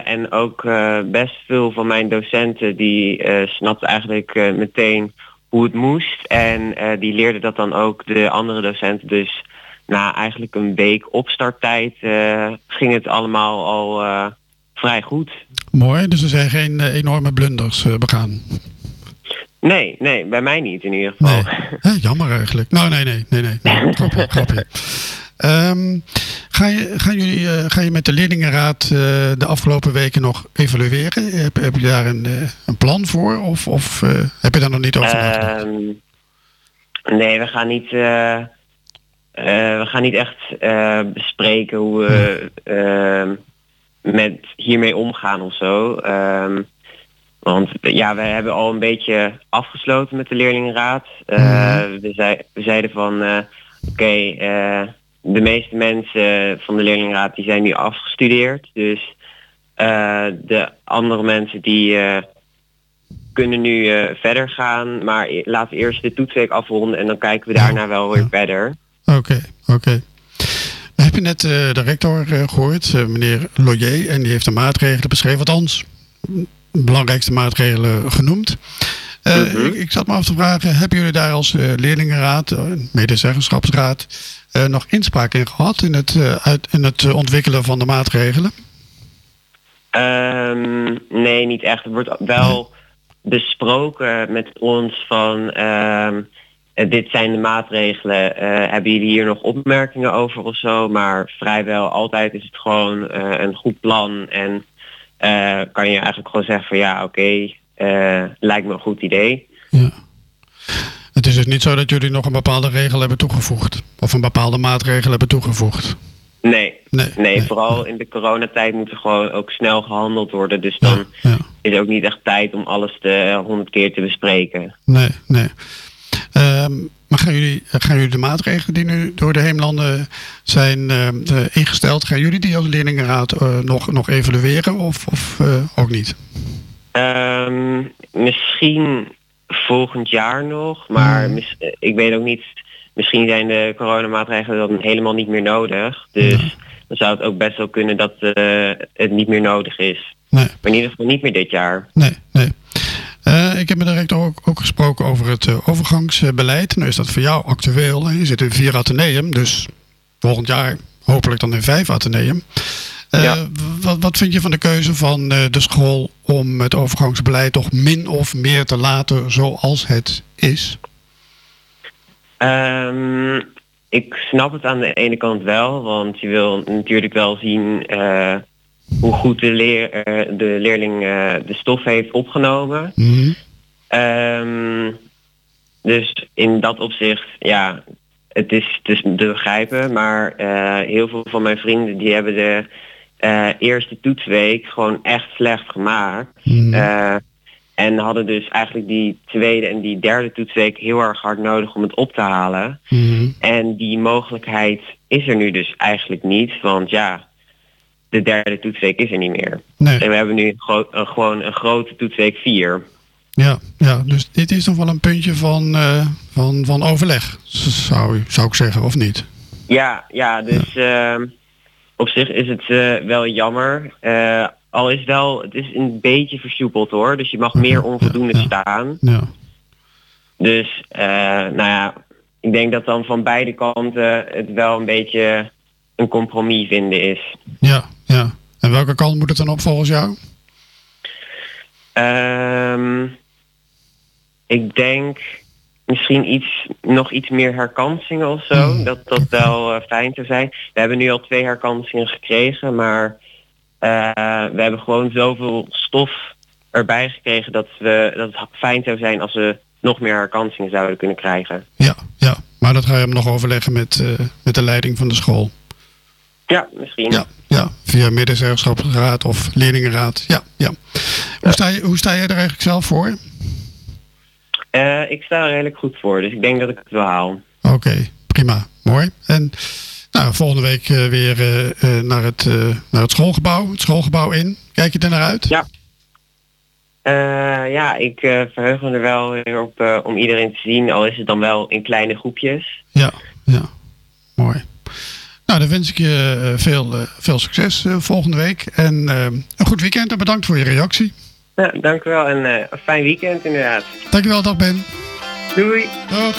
En ook best veel van mijn docenten die snapten eigenlijk meteen hoe het moest. En die leerden dat dan ook de andere docenten. Dus na eigenlijk een week opstarttijd ging het allemaal al vrij goed. Mooi, dus er zijn geen eh, enorme blunders eh, begaan. Nee, nee, bij mij niet in ieder geval. Hè, jammer eigenlijk. Nou, nee, nee, nee, nee. nee. grapje, grapje. Ehm, ga, je, gaan jullie, eh, ga je met de leerlingenraad de afgelopen weken nog evalueren? Heb, heb je daar een, een plan voor? Of, of heb je daar nog niet over nagedacht? Ehm, nee, we gaan niet, we gaan niet echt bespreken hoe we ehm, met hiermee omgaan of zo. Ehm, want ja, we hebben al een beetje afgesloten met de leerlingenraad. Eh, we, zei, we zeiden van eh, oké, eh, de meeste mensen van de leerlingenraad die zijn nu afgestudeerd. Dus de andere mensen die kunnen nu verder gaan. Maar e- laten we eerst de toetsweek afronden en dan kijken we daarna wel weer verder. Oké, oké. We hebben net eh, de rector eh, gehoord, eh, meneer Loyer, en die heeft de maatregelen beschreven, althans, belangrijkste maatregelen genoemd. Eh, ik, ik zat me af te vragen, hebben jullie daar als leerlingenraad, medezeggenschapsraad, nog inspraak in gehad in het, uit, in het ontwikkelen van de maatregelen? Ehm, nee, niet echt. Er wordt wel besproken met ons van ehm, eh, dit zijn de maatregelen. Eh, hebben jullie hier nog opmerkingen over of zo? Maar vrijwel altijd is het gewoon eh, een goed plan. En eh, kan je eigenlijk gewoon zeggen van ja, oké, eh, lijkt me een goed idee. Het is dus niet zo dat jullie nog een bepaalde regel hebben toegevoegd, of een bepaalde maatregel hebben toegevoegd. Nee, Nee, nee, vooral in de coronatijd moet er gewoon ook snel gehandeld worden. Dus dan is ook niet echt tijd om alles te honderd keer te bespreken. Nee, nee. Ehm, maar gaan jullie, gaan jullie de maatregelen die nu door de heemlanden zijn ehm, eh, ingesteld, gaan jullie die als leerlingenraad eh, nog, nog evalueren of, of eh, ook niet? Ehm, misschien volgend jaar nog, maar mis- eh, ik weet ook niet. Misschien zijn de coronamaatregelen dan helemaal niet meer nodig. Dus dan zou het ook best wel kunnen dat eh, het niet meer nodig is. Nee. Maar in ieder geval niet meer dit jaar. Nee, nee. Heb met de rector ook, ook gesproken over het eh, overgangsbeleid. Nu is dat voor jou actueel. Je zit in vier ateneum, dus volgend jaar hopelijk dan in vijf ateneum. Eh, wat, wat vind je van de keuze van eh, de school om het overgangsbeleid toch min of meer te laten zoals het is? Ehm, ik snap het aan de ene kant wel, want je wil natuurlijk wel zien hoe goed de, leer, de leerling de stof heeft opgenomen. Ehm, dus in dat opzicht, ja, het is, het is te begrijpen, maar eh, heel veel van mijn vrienden die hebben de eh, eerste toetsweek gewoon echt slecht gemaakt. Eh, en hadden dus eigenlijk die tweede en die derde toetsweek heel erg hard nodig om het op te halen. En die mogelijkheid is er nu dus eigenlijk niet, want ja, de derde toetsweek is er niet meer. Nee. En we hebben nu een, gewoon een grote toetsweek 4. Ja, ja, dus dit is nog wel een puntje van, eh, van, van overleg, zou, zou ik zeggen, of niet? Ja, ja, dus ehm, op zich is het eh, wel jammer. Eh, al is wel, het is een beetje versoepeld hoor. Dus je mag meer onvoldoende staan. Ja. Dus nou ja, ik denk dat dan van beide kanten het wel een beetje een compromis vinden is. Ja, ja. En welke kant moet het dan op volgens jou? Ehm, ik denk misschien iets, nog iets meer herkansingen of zo. Dat dat wel eh, fijn zou zijn. We hebben nu al twee herkansingen gekregen, maar eh, we hebben gewoon zoveel stof erbij gekregen dat, we, dat het fijn zou zijn als we nog meer herkansingen zouden kunnen krijgen. Ja, ja. Maar dat ga je hem nog overleggen met, eh, met de leiding van de school. Ja, misschien. Ja, ja. Via medezeggenschapsraad of leerlingenraad. Ja, ja. Hoe, sta je, hoe sta jij er eigenlijk zelf voor? Eh, ik sta er redelijk goed voor, dus ik denk dat ik het wel haal. Oké, prima. Mooi. En nou, volgende week eh, weer eh, naar, het, naar het schoolgebouw, het schoolgebouw in. Kijk je er naar uit? Ja. Ja, ik verheug me er wel weer op om iedereen te zien, al is het dan wel in kleine groepjes. Ja, ja. Mooi. Nou, dan wens ik je veel, veel succes volgende week. En een goed weekend en bedankt voor je reactie. Ja, dank u wel en eh, een fijn weekend inderdaad. Dankjewel, dag Ben. Doei. Dag.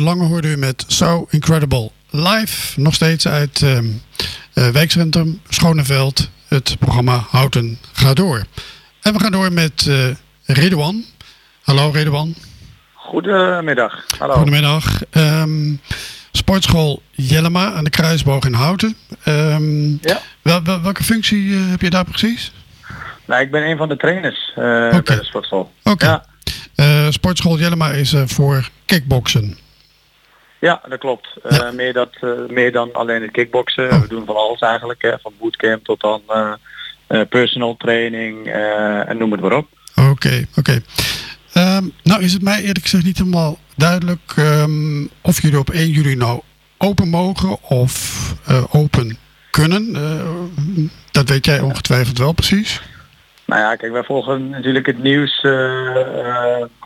Lange hoorde u met So Incredible live. Nog steeds uit ehm eh, wijkcentrum Schoneveld. Het programma Houten gaat door. En we gaan door met eh Redouan. Hallo Redouan. Goedemiddag. Hallo. Goedemiddag. Ehm, sportschool Jellema aan de Kruisboog in Houten. Ehm, Ja. wel- wel- welke functie eh, heb je daar precies? Nou, ik ben een van de trainers bij de sportschool. Oké. Ja. Sportschool Jellema is eh, voor kickboksen. Ja, dat klopt. Eh, meer, dat, eh, meer dan alleen het kickboksen. We doen van alles eigenlijk. Hè. Van bootcamp tot dan eh, personal training en noem het maar op. Oké, oké. Ehm, nou is het mij eerlijk gezegd niet helemaal duidelijk ehm, of jullie op 1 juli nou open mogen of open kunnen. Dat weet jij ongetwijfeld wel precies. Nou ja, kijk, wij volgen natuurlijk het nieuws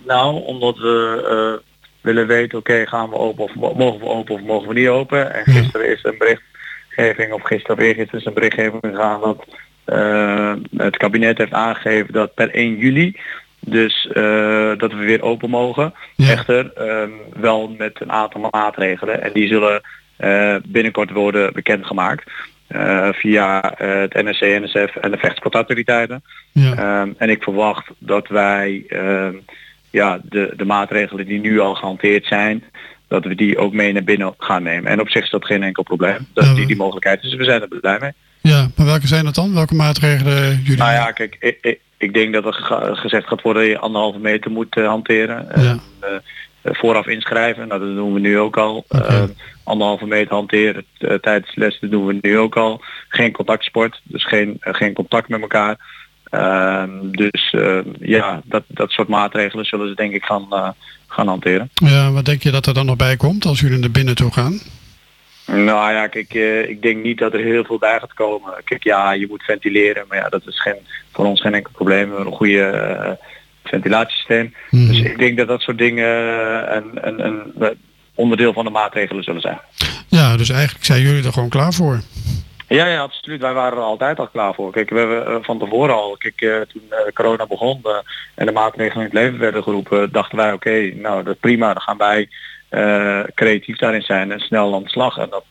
nou, omdat we willen weten, oké, gaan we open of mo- mogen we open of mogen we niet open. En gisteren is een berichtgeving, of gisteren of eergisteren is een berichtgeving gegaan dat eh, het kabinet heeft aangegeven dat per 1 juli dus eh, dat we weer open mogen. Echter ehm, wel met een aantal maatregelen en die zullen eh, binnenkort worden bekendgemaakt. via het NRC, NSF en de vechtsportautoriteiten. Ehm, en ik verwacht dat wij ehm, ja, de, de maatregelen die nu al gehanteerd zijn, dat we die ook mee naar binnen gaan nemen. En op zich is dat geen enkel probleem. Dat die, die mogelijkheid is. Dus we zijn er blij mee. Ja, maar welke zijn dat dan? Welke maatregelen jullie? Nou ja, kijk, ik, ik, ik denk dat er ge- gezegd gaat worden dat je anderhalve meter moet eh, hanteren. En, eh, eh, vooraf inschrijven. Nou, dat doen we nu ook al. Eh, anderhalve meter hanteren eh, tijdens de les, dat doen we nu ook al. Geen contactsport, dus geen, eh, geen contact met elkaar. Ehm, dus eh, ja, dat, dat soort maatregelen zullen ze denk ik gaan, eh, gaan hanteren. Ja, wat denk je dat er dan nog bij komt als jullie naar binnen toe gaan? Nou ja, kijk, eh, ik denk niet dat er heel veel bij gaat komen. Kijk, ja, je moet ventileren, maar ja, dat is geen, voor ons geen enkel probleem. We hebben een goede eh, ventilatiesysteem. Dus ik denk dat dat soort dingen een, een, een onderdeel van de maatregelen zullen zijn. Ja, dus eigenlijk zijn jullie er gewoon klaar voor. Ja, ja, absoluut. Wij waren er altijd al klaar voor. Kijk, we hebben eh, van tevoren al, kijk, eh, toen eh, corona begon en de maatregelen in het leven werden geroepen, dachten wij, oké, nou dat prima, dan gaan wij creatief daarin zijn en snel aan de slag. En dat,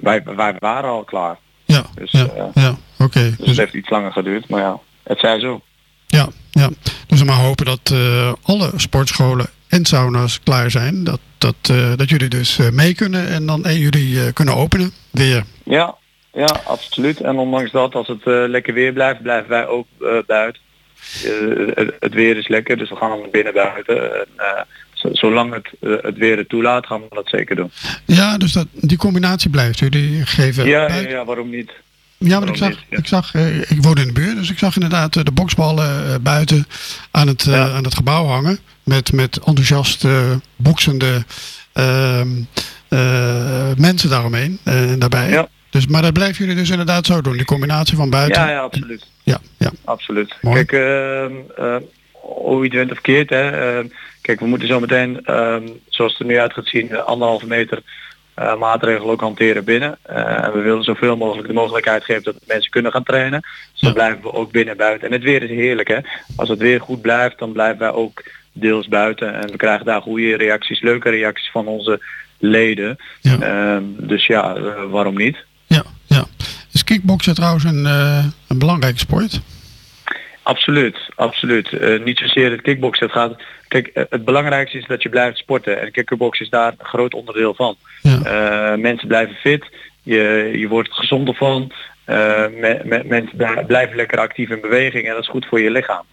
wij, wij waren al klaar. Ja, dus, ja, ja oké. dus het heeft iets langer geduurd, maar ja, het zij zo. Ja, ja. Dus we maar hopen dat alle sportscholen en sauna's klaar zijn. Dat, dat, dat jullie dus mee kunnen en dan 1 juli kunnen openen weer. Ja, ja, absoluut. En ondanks dat, als het eh, lekker weer blijft, blijven wij ook eh, buiten. Eh, het, het weer is lekker, dus we gaan naar binnen buiten. En, zolang het, het weer het toelaat, gaan we dat zeker doen. Ja, dus dat, die combinatie blijft. Jullie geven Ja, ja, waarom niet? Ja, want ik zag, ik, zag ik woon in de buurt, dus ik zag inderdaad de boksballen buiten aan het, aan het gebouw hangen. Met, met enthousiast boksende ehm, eh, mensen daaromheen en daarbij. Ja. Dus, maar dat blijven jullie dus inderdaad zo doen, die combinatie van buiten. Ja, ja, absoluut. Ja, ja. Absoluut. Mooi. Kijk, ehm, eh, hoe je het went of keert, hè. ehm, kijk, we moeten zo meteen, ehm, zoals het er nu uit gaat zien, eh, anderhalve meter eh, maatregelen ook hanteren binnen. Eh, en we willen zoveel mogelijk de mogelijkheid geven dat mensen kunnen gaan trainen. Dus dan blijven we ook binnen en buiten. En het weer is heerlijk, hè. Als het weer goed blijft, dan blijven wij ook deels buiten. En we krijgen daar goede reacties, leuke reacties van onze leden. Ehm, dus ja, waarom niet? Ja, ja. Kickboksen trouwens een, eh, een belangrijke sport? Absoluut, absoluut. Eh, niet zozeer het kickboksen. Het gaat, kijk, eh, het belangrijkste is dat je blijft sporten. En kickboksen is daar een groot onderdeel van. Mensen blijven fit, je, je wordt gezonder van. Me- me- mensen bl- blijven lekker actief in beweging en dat is goed voor je lichaam.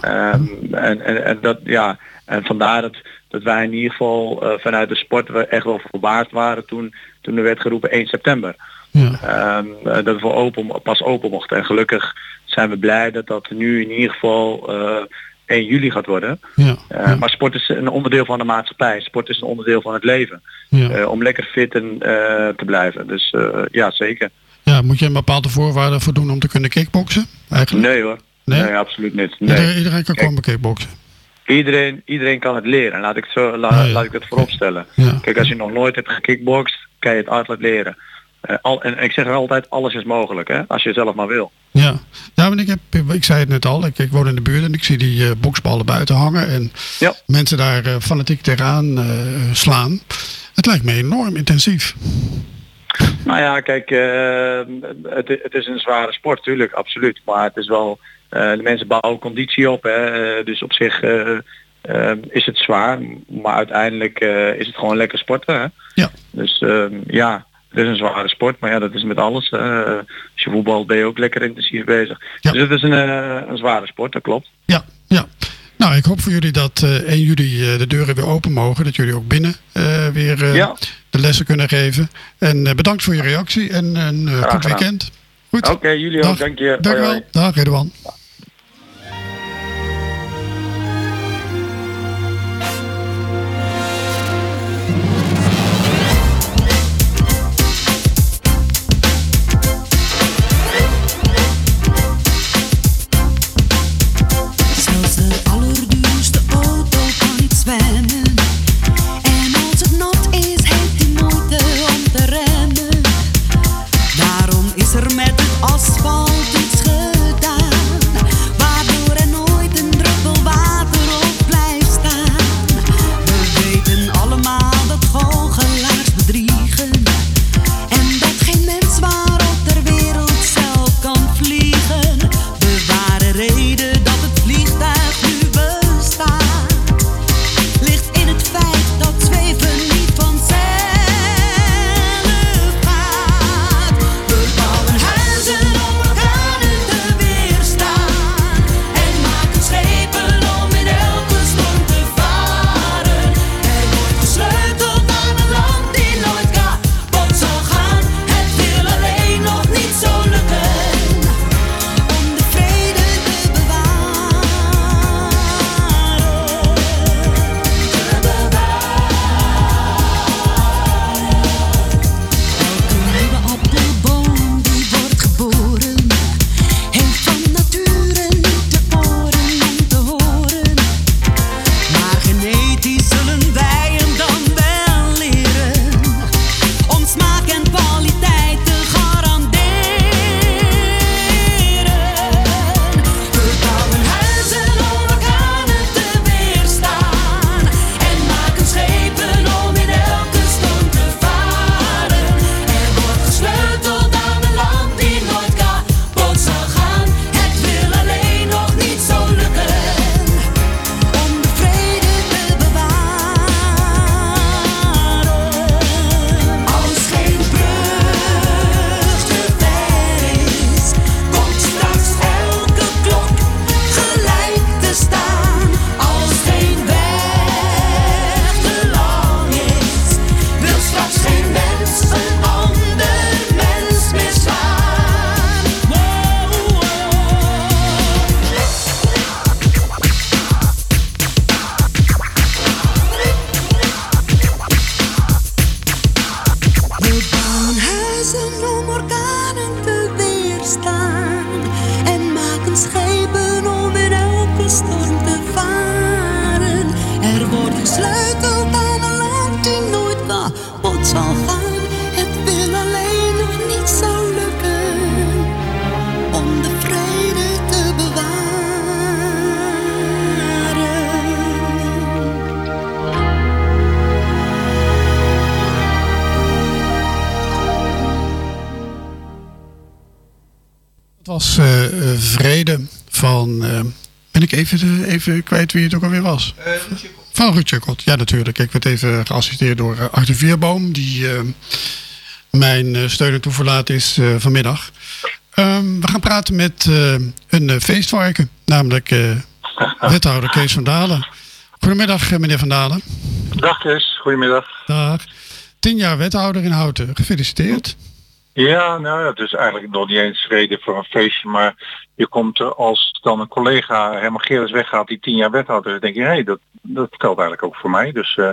Ehm, en, en, en, dat, ja, en vandaar dat, dat wij in ieder geval vanuit de sport we echt wel verbaasd waren toen, toen er werd geroepen 1 september. Ehm, eh, dat we open, pas open mochten. En gelukkig zijn we blij dat dat nu in ieder geval eh 1 juli gaat worden. Ja, Eh, Maar sport is een onderdeel van de maatschappij. Sport is een onderdeel van het leven. Ja. Eh, om lekker fit en, eh, te blijven. Dus eh, ja, zeker. Ja, moet je een bepaalde voorwaarden voor doen om te kunnen kickboksen? Eigenlijk? Nee hoor. Nee? Nee, absoluut niet. Nee. Iedereen, iedereen kan komen kickboksen. Iedereen, iedereen kan het leren. Laat ik, zo, la- Ah, ja. laat ik dat vooropstellen. Ja. Kijk, als je nog nooit hebt gekickboxd, kan je het altijd leren. Eh, al, en ik zeg er altijd, alles is mogelijk, hè, als je zelf maar wil. Ja, ja maar ik, heb, ik zei het net al, ik, ik woon in de buurt en ik zie die eh, boksballen buiten hangen en mensen daar eh, fanatiek tegenaan slaan. Het lijkt me enorm intensief. Nou ja, kijk, het, het is een zware sport, tuurlijk, absoluut. Maar het is wel, de mensen bouwen conditie op, hè, dus op zich is het zwaar. Maar uiteindelijk is het gewoon lekker sporten. Hè? Ja. Dus ja, het is een zware sport, maar ja, dat is met alles. hè. als je voetbal ben je ook lekker intensief bezig. Dus het is een, eh, een zware sport, dat klopt. Ja, ja. Nou, ik hoop voor jullie dat eh 1 juli eh, de deuren weer open mogen. Dat jullie ook binnen eh, weer eh, Ja. de lessen kunnen geven. En eh, bedankt voor je reactie en een eh, goed weekend. Goed. Oké, jullie ook, dank je. Dank wel. Dag, Redouan. Het was eh, eh, Vrede van... eh, ben ik even, even kwijt wie het ook alweer was? van Ruud Jukkelt, ja natuurlijk. Ik werd even geassisteerd door Arthur Vierboom... die eh, mijn eh, steun en toeverlaat is eh, vanmiddag. Ehm, we gaan praten met eh, een feestvarken, namelijk eh, wethouder Kees van Dalen. Goedemiddag, meneer Van Dalen. Dag Chris, goedemiddag. Dag. Tien jaar wethouder in Houten. Gefeliciteerd. Ja, nou ja, is eigenlijk nog niet eens reden voor een feestje, maar je komt er als dan een collega helemaal Gerrits weggaat die tien jaar wethouder, dan denk je, hé, hey, dat, dat geldt eigenlijk ook voor mij. Dus eh,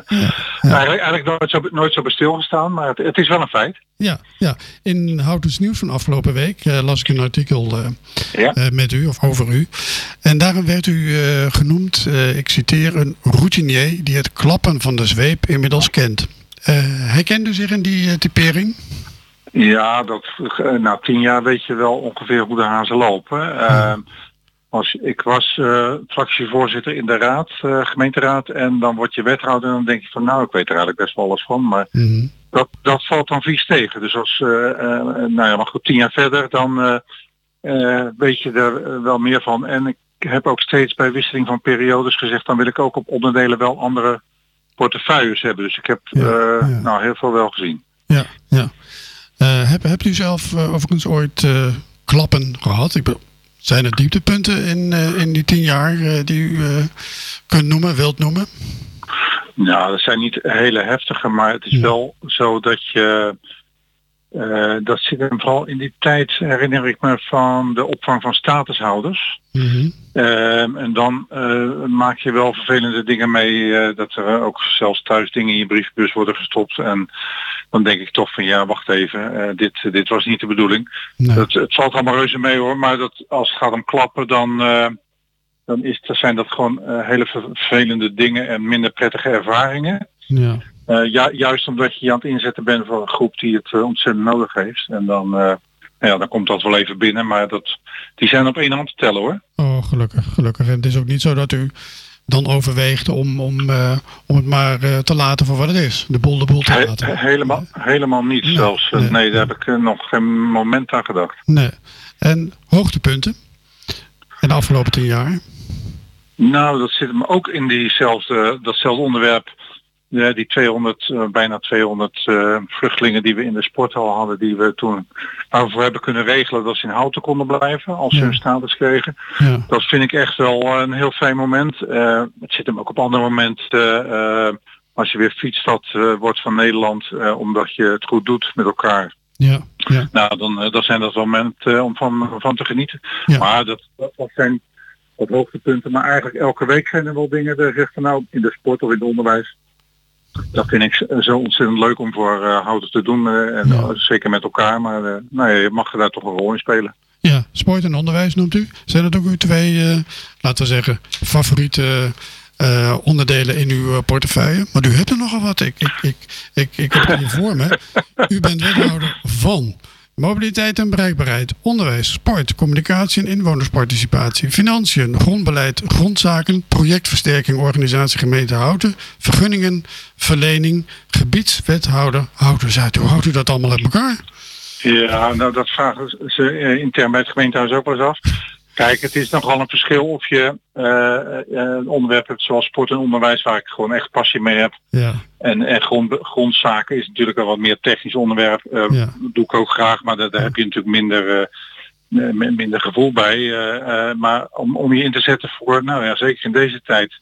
eigenlijk, eigenlijk nooit, zo, nooit zo bij stilgestaan, maar het, het is wel een feit. Ja, ja. in Houtens Nieuws van afgelopen week eh, las ik een artikel eh, Ja. met u of over u. En daarin werd u genoemd, ik citeer, een routinier die het klappen van de zweep inmiddels kent. Herkent u zich in die typering? Ja, dat, eh, na tien jaar weet je wel ongeveer hoe de hazen lopen. Eh, als, ik was eh, fractievoorzitter in de raad, eh, gemeenteraad, en dan word je wethouder en dan denk je van nou, ik weet er eigenlijk best wel alles van, maar dat, dat valt dan vies tegen. Dus als, nou ja, maar goed, tien jaar verder, dan weet je er wel meer van. En ik heb ook steeds bij wisseling van periodes gezegd, dan wil ik ook op onderdelen wel andere portefeuilles hebben. Dus ik heb nou heel veel wel gezien. Ja, ja. Eh, heb, hebt u zelf eh, overigens ooit eh, klappen gehad? Ik bedoel, zijn er dieptepunten in, in die tien jaar die u kunt noemen, wilt noemen? Nou, dat zijn niet hele heftige, maar het is wel zo dat je dat zit hem vooral in die tijd, herinner ik me, van de opvang van statushouders. Ehm, en dan maak je wel vervelende dingen mee, dat er ook zelfs thuis dingen in je briefbus worden gestopt. En dan denk ik toch van ja, wacht even, eh, dit, dit was niet de bedoeling. Dat, het valt allemaal reuze mee hoor, maar dat, als het gaat om klappen, dan, eh, dan is, dan zijn dat gewoon eh, hele vervelende dingen en minder prettige ervaringen. Ja. Ju- juist omdat je je aan het inzetten bent voor een groep die het ontzettend nodig heeft. En dan, nou ja, dan komt dat wel even binnen, maar dat, die zijn op één hand te tellen hoor. Oh, gelukkig, gelukkig. En het is ook niet zo dat u dan overweegt om, om, eh, om het maar eh, te laten voor wat het is. De boel de boel te He- laten. helemaal, helemaal niet zelfs. Eh, Nee, daar heb ik nog geen moment aan gedacht. Nee. En hoogtepunten in de afgelopen tien jaar? Nou, dat zit hem ook in diezelfde, datzelfde onderwerp. Ja, die 200, eh, bijna 200 eh, vluchtelingen die we in de sporthal hadden, die we toen daarvoor hebben kunnen regelen dat ze in houten konden blijven als ze hun status kregen. Ja. Dat vind ik echt wel eh, een heel fijn moment. Het zit hem ook op andere momenten. als je weer fietsstad wordt van Nederland, omdat je het goed doet met elkaar. Ja, ja. Nou, dan, dan zijn dat wel momenten om van, van te genieten. Maar dat, dat, dat zijn wat hoogtepunten. Maar eigenlijk elke week zijn er wel dingen. Daar zegt van nou, in de sport of in het onderwijs. Dat vind ik zo ontzettend leuk om voor eh houden te doen. eh, en eh, zeker met elkaar. Maar eh, nou ja, je mag daar toch een rol in spelen. Ja, sport en onderwijs noemt u. Zijn dat ook uw twee, laten we zeggen, favoriete onderdelen in uw portefeuille? Maar u hebt er nogal wat. Ik, ik, ik, ik, ik heb het hier voor me. U bent wethouder van mobiliteit en bereikbaarheid, onderwijs, sport, communicatie en inwonersparticipatie, financiën, grondbeleid, grondzaken, projectversterking, organisatie gemeente Houten, vergunningen, verlening, gebiedswethouder Houten Zuid. Hoe houdt u dat allemaal uit elkaar? Ja, nou dat vragen ze eh, intern bij het gemeentehuis ook wel eens af. Kijk, het is nogal een verschil of je eh, eh, een onderwerp hebt zoals sport en onderwijs waar ik gewoon echt passie mee heb. Ja. En, en grond, grondzaken is natuurlijk een wat meer technisch onderwerp. Eh, Ja. Dat doe ik ook graag, maar daar, daar heb je natuurlijk minder, eh, eh, mi- minder gevoel bij. eh, eh, maar om, om je in te zetten voor, nou ja, zeker in deze tijd,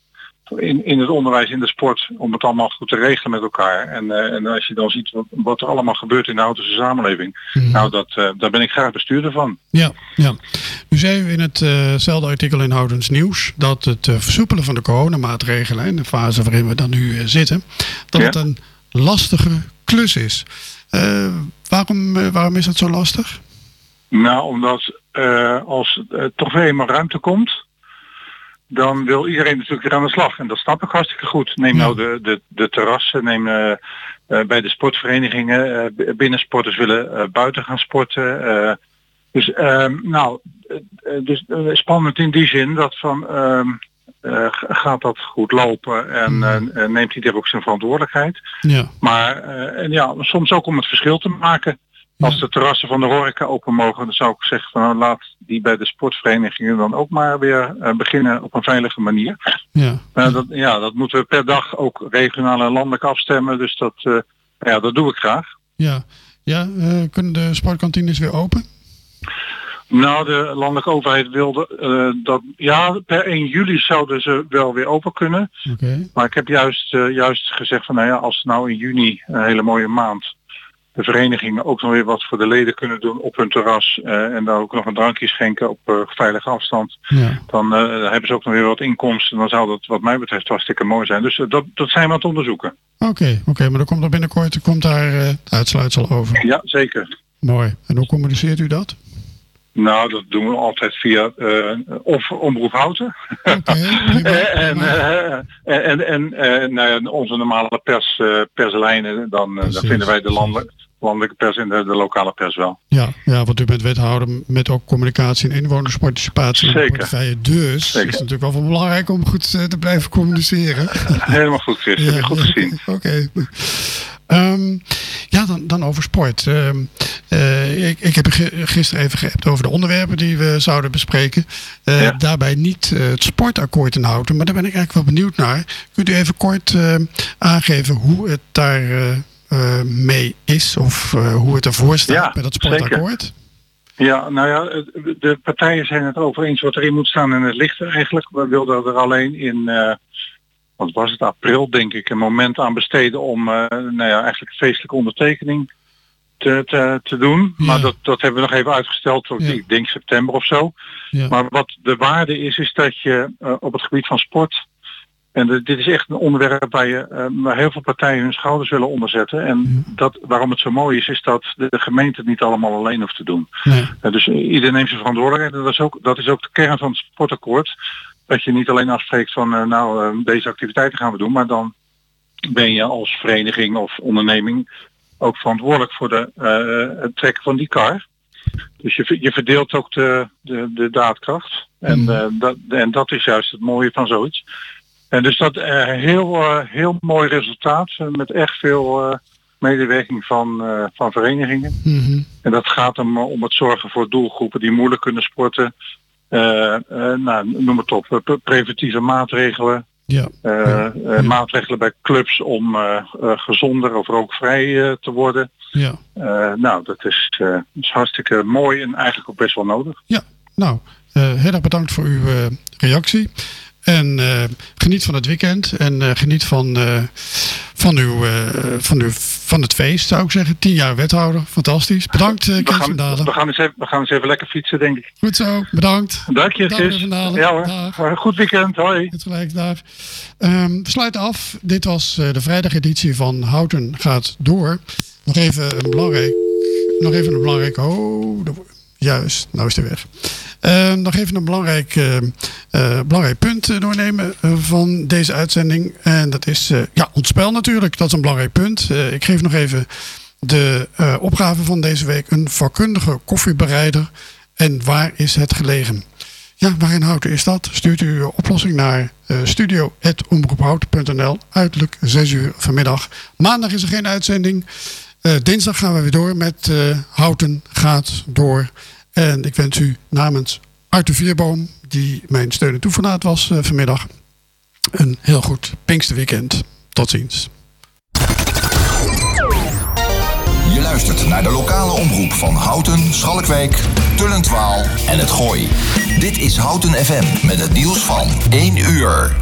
in, in het onderwijs, in de sport, om het allemaal goed te regelen met elkaar. En, eh, en als je dan ziet wat, wat er allemaal gebeurt in de Houtense samenleving, nou dat, eh, daar ben ik graag bestuurder van. Ja, ja. U zei in hetzelfde artikel in Houdens Nieuws dat het eh, versoepelen van de coronamaatregelen in de fase waarin we dan nu eh, zitten, dat het een lastige klus is. Eh, waarom, eh, waarom is dat zo lastig? Nou, omdat eh, als er toch weer eenmaal ruimte komt, dan wil iedereen natuurlijk weer aan de slag. En dat snap ik hartstikke goed. Neem nou de, de, de terrassen, neem eh, eh, bij de sportverenigingen. eh, binnensporters willen buiten gaan sporten. dus ehm, nou, dus spannend in die zin dat van ehm, eh, gaat dat goed lopen en eh, neemt iedereen ook zijn verantwoordelijkheid. Ja. Maar en ja, soms ook om het verschil te maken. Als de terrassen van de horeca open mogen, dan zou ik zeggen van nou, laat die bij de sportverenigingen dan ook maar weer eh, beginnen op een veilige manier. Ja. Dat, ja, dat moeten we per dag ook regionaal en landelijk afstemmen. Dus dat, eh, ja, dat doe ik graag. Ja, ja eh, kunnen de sportkantines weer open? Nou, de landelijke overheid wilde dat, ja, per 1 juli zouden ze wel weer open kunnen. Oké. Maar ik heb juist, juist gezegd van, nou ja, als nou in juni, een hele mooie maand, de verenigingen ook nog weer wat voor de leden kunnen doen op hun terras eh, en daar ook nog een drankje schenken op eh, veilige afstand, Ja. dan eh, hebben ze ook nog weer wat inkomsten. Dan zou dat wat mij betreft hartstikke mooi zijn. Dus dat, dat zijn we aan het onderzoeken. Oké, oké, maar dan komt er binnenkort komt daar uitsluitsel over. Ja, zeker. Mooi. En hoe communiceert u dat? Nou, dat doen we altijd via of Omroep Houten. en en, en nou ja, onze normale pers, eh, perslijnen, dan, dan vinden wij de landelijke, landelijke pers en de, de lokale pers wel. Ja, ja, want u bent wethouder met ook communicatie en inwonersparticipatie in Zeker. portefeuille. Dus Zeker. is het natuurlijk wel van belangrijk om goed eh, te blijven communiceren. Helemaal goed, Chris. Heb je goed gezien. Oké. Ehm, ja, dan, dan over sport. Ehm, eh, ik, ik heb gisteren even geappt over de onderwerpen die we zouden bespreken. Eh, Daarbij niet het sportakkoord inhouden, maar daar ben ik eigenlijk wel benieuwd naar. Kunt u even kort eh, aangeven hoe het daar mee is of eh, hoe het ervoor staat Ja, met dat zeker. sportakkoord? Ja, nou ja, de partijen zijn het over eens wat erin moet staan en het ligt er eigenlijk. We wilden er alleen in, eh, wat was het, april denk ik, een moment aan besteden om eh, nou ja, eigenlijk feestelijke ondertekening te, te, te doen. Maar dat, dat hebben we nog even uitgesteld tot, ik denk september of zo. Ja. Maar wat de waarde is, is dat je eh, op het gebied van sport en de- dit is echt een onderwerp waar, je, eh, waar heel veel partijen hun schouders willen onderzetten. En dat, waarom het zo mooi is, is dat de, de gemeente het niet allemaal alleen hoeft te doen. Eh, dus iedereen neemt zijn verantwoordelijkheid. En dat is, ook, dat is ook de kern van het sportakkoord. Dat je niet alleen afspreekt van eh, nou deze activiteiten gaan we doen. Maar dan ben je als vereniging of onderneming ook verantwoordelijk voor de, het trekken van die kar. Dus je, je verdeelt ook de, de, de daadkracht. En, eh, dat, en dat is juist het mooie van zoiets. En dus dat eh, heel, eh, heel mooi resultaat eh, met echt veel medewerking van, van verenigingen. Mhm. En dat gaat om, om het zorgen voor doelgroepen die moeilijk kunnen sporten. Eh, nou, noem het op, pre- preventieve maatregelen. Ja. Maatregelen bij clubs om gezonder of rookvrij te worden. Ja. Nou, dat is, is hartstikke mooi en eigenlijk ook best wel nodig. Ja, nou, heel erg bedankt voor uw reactie. En eh, geniet van het weekend en eh, geniet van, eh, van, uw, van, uw, van het feest, zou ik zeggen. Tien jaar wethouder, fantastisch. Bedankt, We Kees gaan, Dalen. we, gaan eens even, we gaan eens even lekker fietsen, denk ik. Goed zo, bedankt. Dank je, Dalen. Ja hoor. Goed weekend, hoi. Het gelijk daar. Ehm, we sluiten af. Dit was de vrijdageditie van Houten gaat door. Nog even een belangrijk... Nog even een belangrijk... Oh, de- juist. Nou is hij weg. Ehm, nog even een belangrijk, eh, eh, belangrijk punt eh, doornemen eh, van deze uitzending. En dat is eh, ja, ons spel natuurlijk. Dat is een belangrijk punt. Eh, ik geef nog even de eh, opgave van deze week. Een vakkundige koffiebereider. En waar is het gelegen? Ja, waarin houten is dat? Stuurt u uw oplossing naar uh, studio.omroephouten.nl. Uiterlijk 6 uur vanmiddag. Maandag is er geen uitzending. Dinsdag gaan we weer door met Houten gaat door. En ik wens u namens Arthur Vierboom, die mijn steun en toeverlaat was uh, vanmiddag, een heel goed Pinksterweekend. Tot ziens. Je luistert naar de lokale omroep van Houten, Schalkwijk, Tullentwaal en het Gooi. Dit is Houten FM met het nieuws van 1 uur.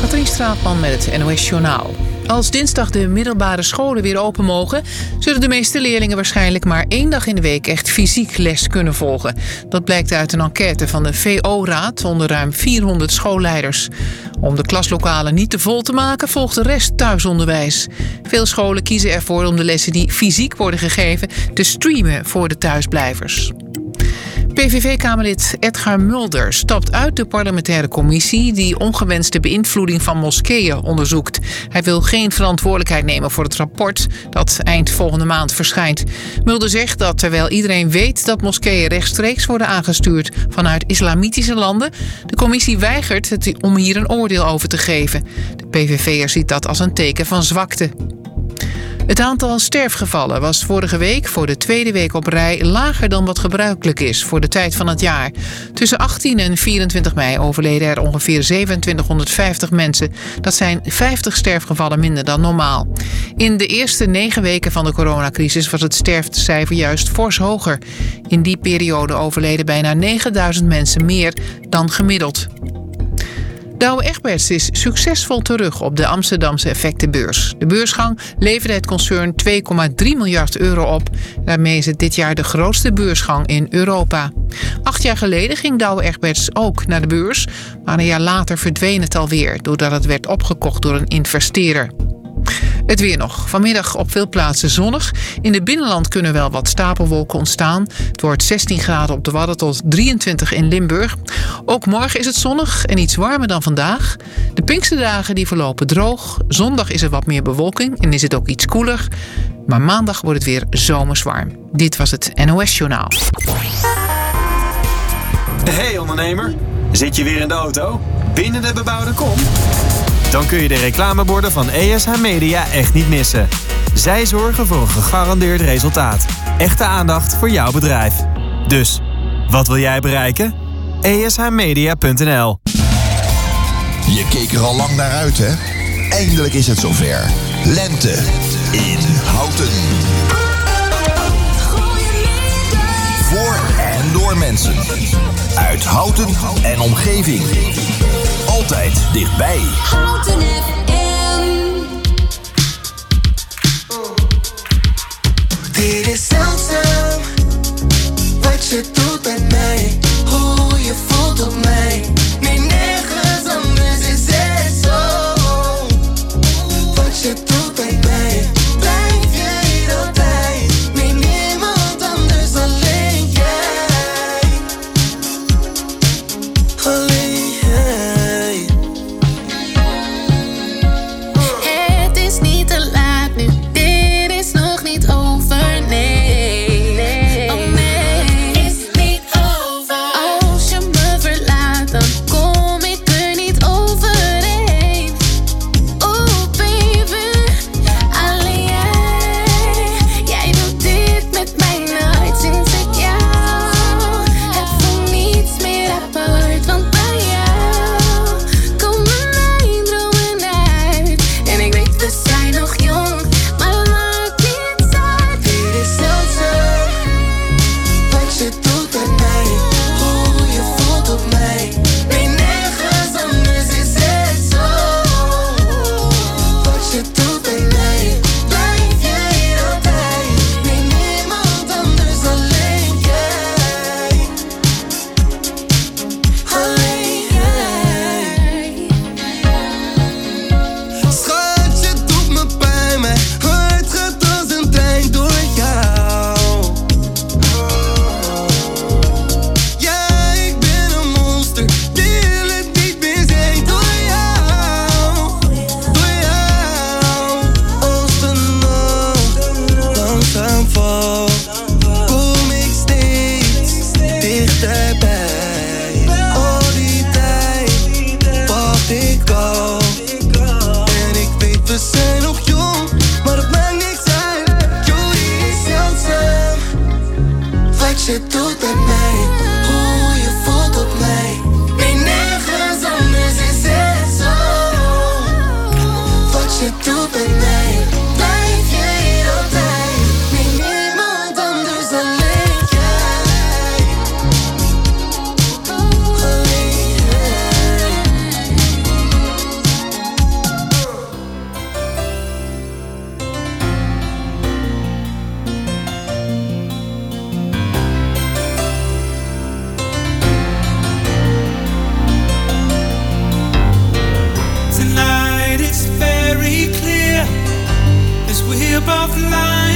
Katrien Straatman met het NOS Journaal. Als dinsdag de middelbare scholen weer open mogen, zullen de meeste leerlingen waarschijnlijk maar één dag in de week echt fysiek les kunnen volgen. Dat blijkt uit een enquête van de VO-raad onder ruim 400 schoolleiders. Om de klaslokalen niet te vol te maken, volgt de rest thuisonderwijs. Veel scholen kiezen ervoor om de lessen die fysiek worden gegeven te streamen voor de thuisblijvers. PVV-kamerlid Edgar Mulder stapt uit de parlementaire commissie die ongewenste beïnvloeding van moskeeën onderzoekt. Hij wil geen verantwoordelijkheid nemen voor het rapport dat eind volgende maand verschijnt. Mulder zegt dat terwijl iedereen weet dat moskeeën rechtstreeks worden aangestuurd vanuit islamitische landen, de commissie weigert het om hier een oordeel over te geven. De PVV'er ziet dat als een teken van zwakte. Het aantal sterfgevallen was vorige week voor de tweede week op rij lager dan wat gebruikelijk is voor de tijd van het jaar. Tussen 18 en 24 mei overleden er ongeveer 2750 mensen. Dat zijn 50 sterfgevallen minder dan normaal. In de eerste negen weken van de coronacrisis was het sterftecijfer juist fors hoger. In die periode overleden bijna 9000 mensen meer dan gemiddeld. Douwe Egberts is succesvol terug op de Amsterdamse effectenbeurs. De beursgang leverde het concern 2,3 miljard euro op. Daarmee is het dit jaar de grootste beursgang in Europa. Acht jaar geleden ging Douwe Egberts ook naar de beurs, maar een jaar later verdween het alweer doordat het werd opgekocht door een investeerder. Het weer nog. Vanmiddag op veel plaatsen zonnig. In het binnenland kunnen wel wat stapelwolken ontstaan. Het wordt 16 graden op de Wadden tot 23 in Limburg. Ook morgen is het zonnig en iets warmer dan vandaag. De Pinksterdagen die verlopen droog. Zondag is er wat meer bewolking en is het ook iets koeler. Maar maandag wordt het weer zomers warm. Dit was het NOS Journaal. Hey ondernemer, zit je weer in de auto? Binnen de bebouwde kom? Dan kun je de reclameborden van ESH Media echt niet missen. Zij zorgen voor een gegarandeerd resultaat. Echte aandacht voor jouw bedrijf. Dus, wat wil jij bereiken? ESHmedia.nl Je keek er al lang naar uit, hè? Eindelijk is het zover. Lente in Houten. Voor en door mensen. Uit Houten en omgeving. Altijd dichtbij. Houten FM. Dit is zeldzaam wat je doet met mij, hoe je voelt op mij. Above are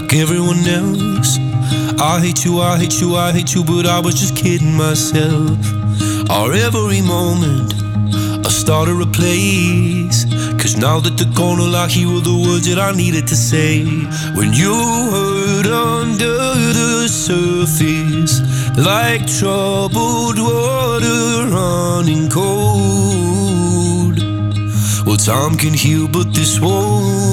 like everyone else. I hate you, I hate you, I hate you, but I was just kidding myself. Our every moment, I started a place. Cause now that they're gone, I hear the words that I needed to say. When you hurt under the surface, like troubled water running cold. Well, time can heal, but this won't.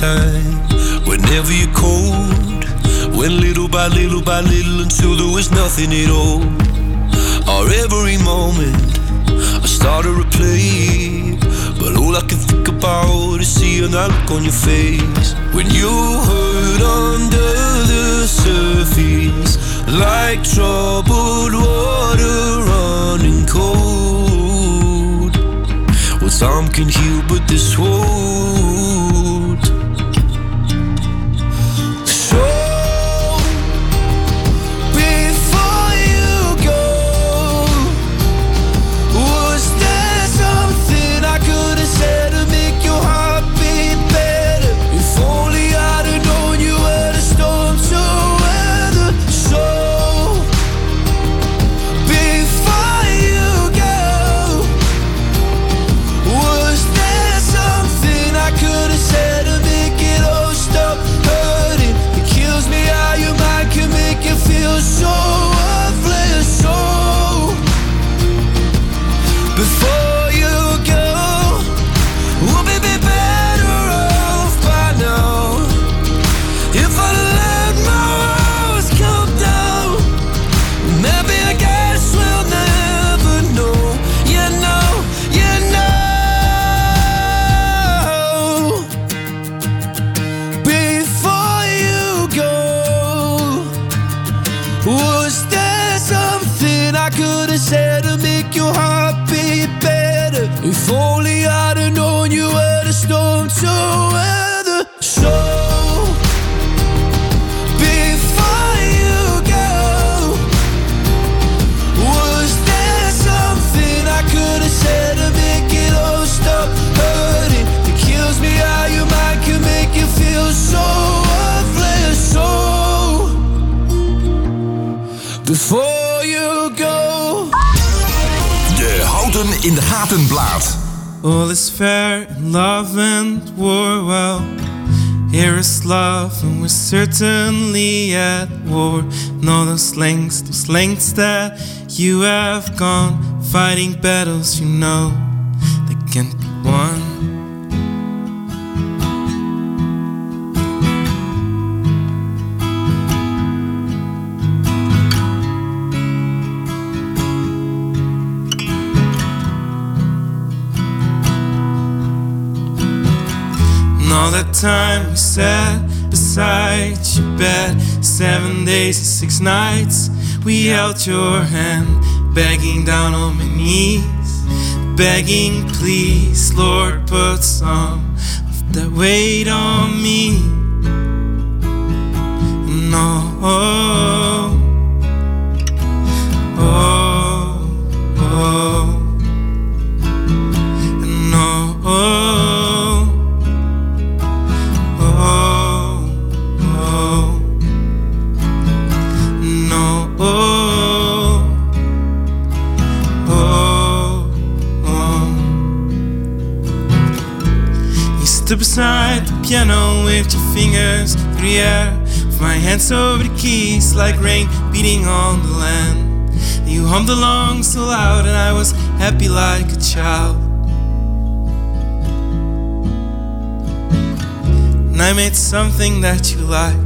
Time. Whenever you're cold, little by little by little until there was nothing at all. Our every moment, I started to play, but all I can think about is seeing that look on your face when you hurt under the surface, like troubled water running cold. Well, time can heal, but this won't. You have gone, fighting battles you know that can't be won. And all that time we sat beside your bed, seven days and six nights, we held your hand, begging down on my knees, begging, please, Lord, put some of that weight on me. beside the piano with your fingers through the air. With my hands over the keys like rain beating on the land. You hummed along so loud and i was happy like a child. And i made something that you liked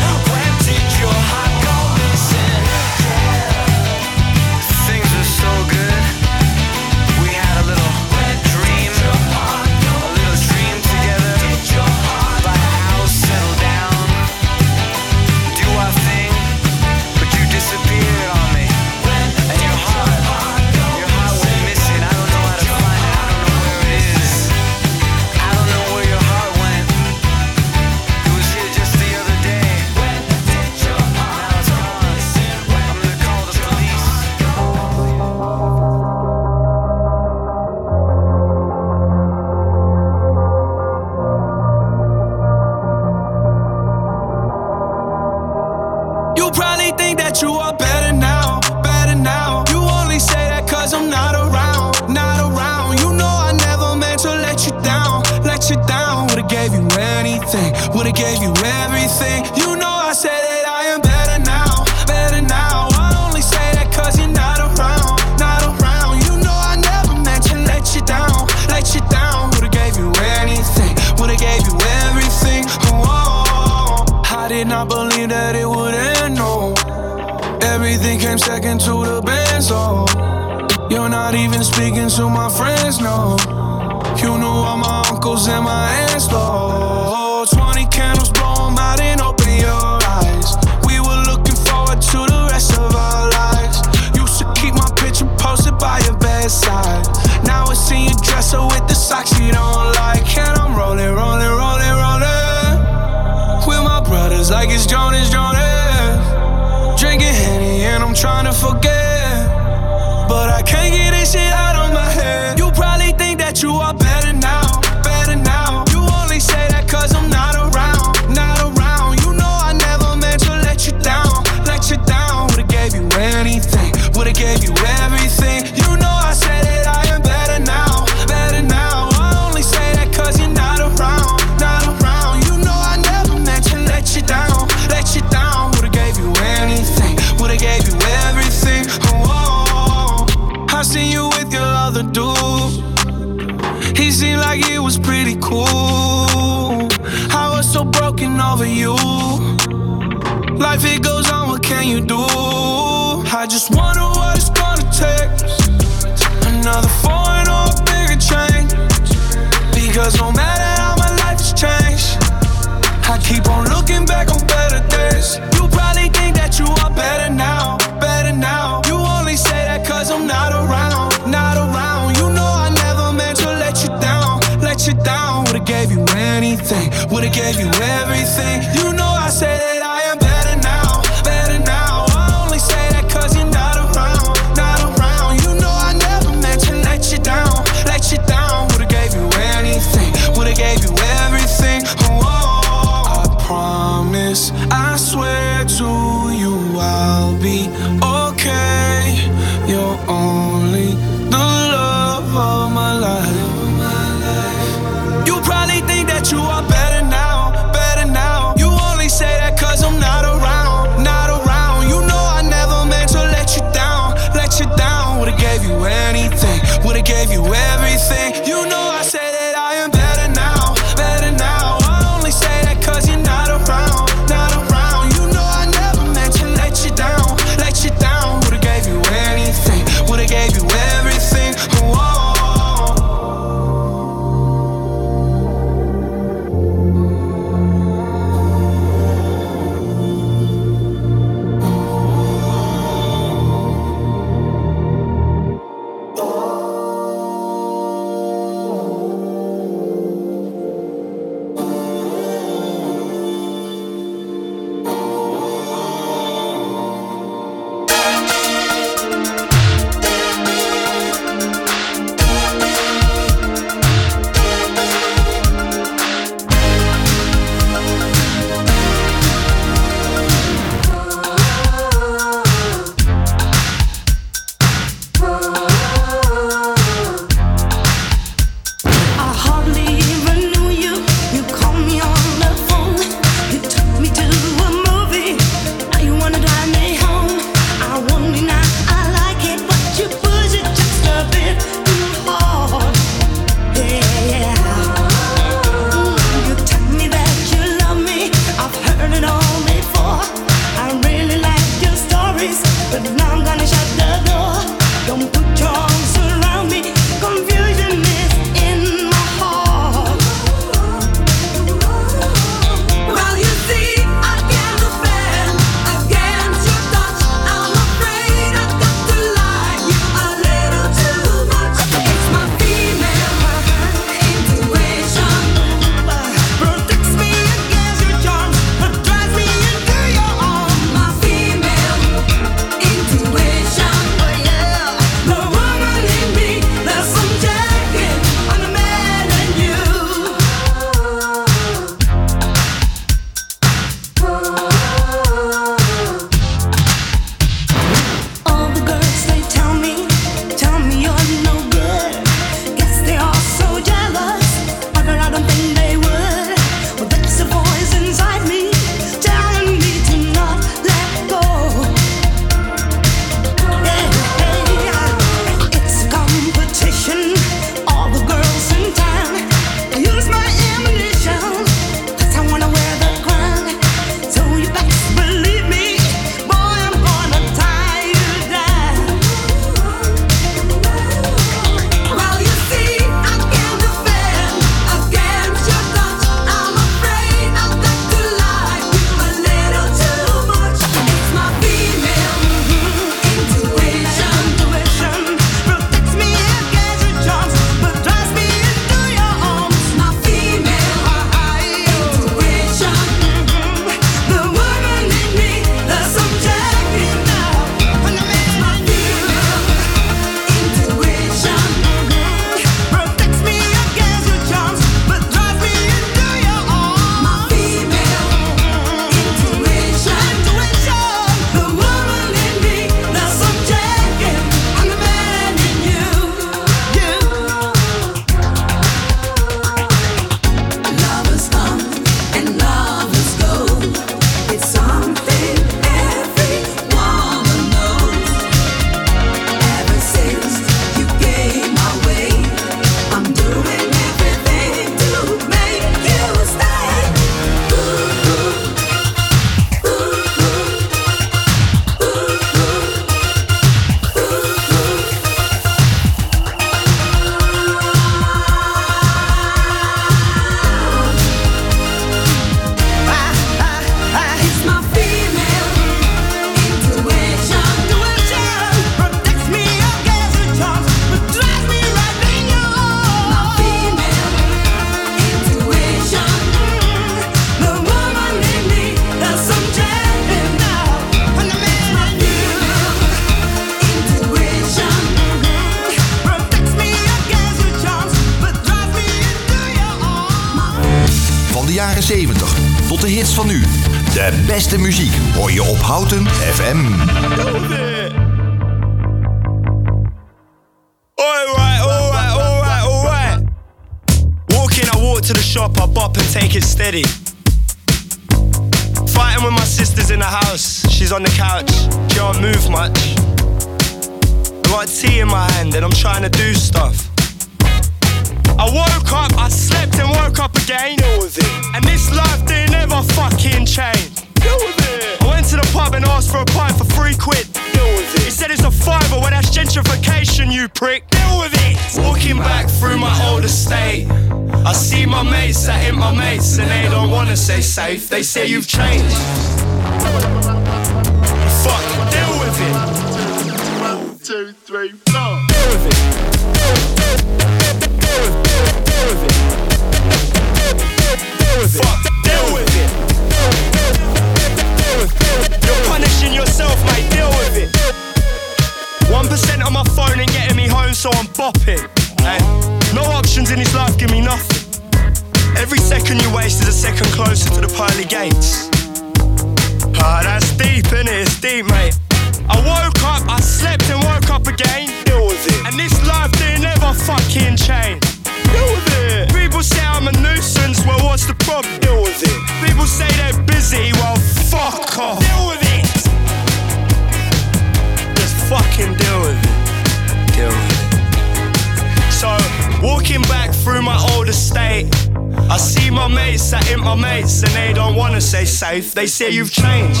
yeah, you've changed.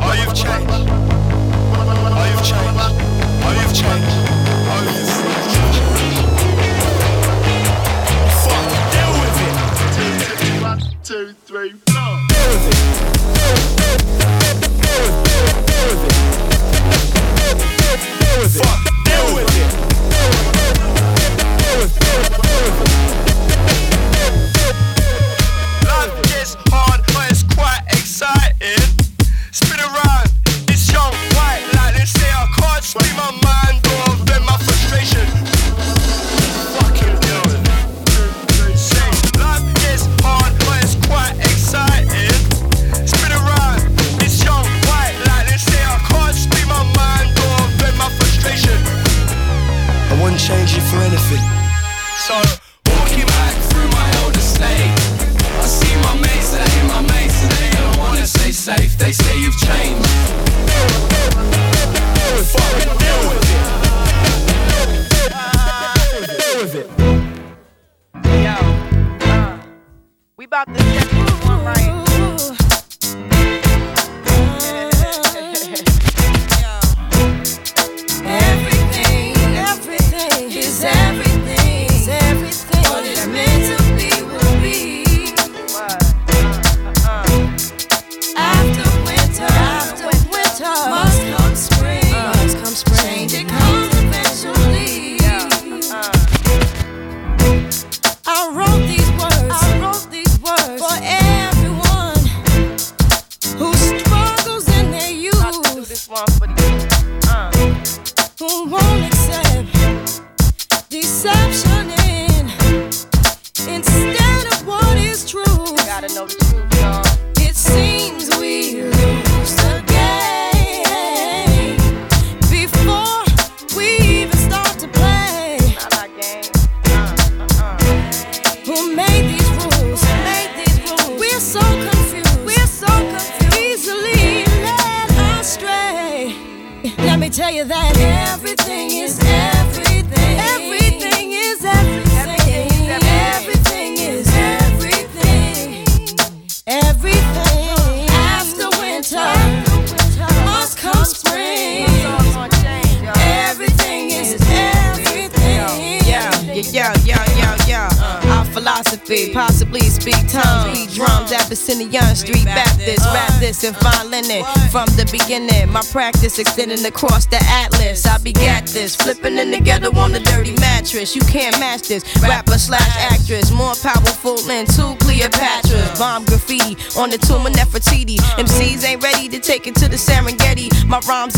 Oh, you've changed. Oh, you've changed. Oh, you've changed. Oh. Fuck, deal with it. One, two, three, four. Deal with it. Deal with it. practice extending across the atlas. I begat this, flipping in together on the dirty mattress. You can't match this. Rapper slash actress, more powerful than two Cleopatras. Bomb graffiti on the tomb of Nefertiti. MCs ain't ready to take it to the Serengeti. My rhymes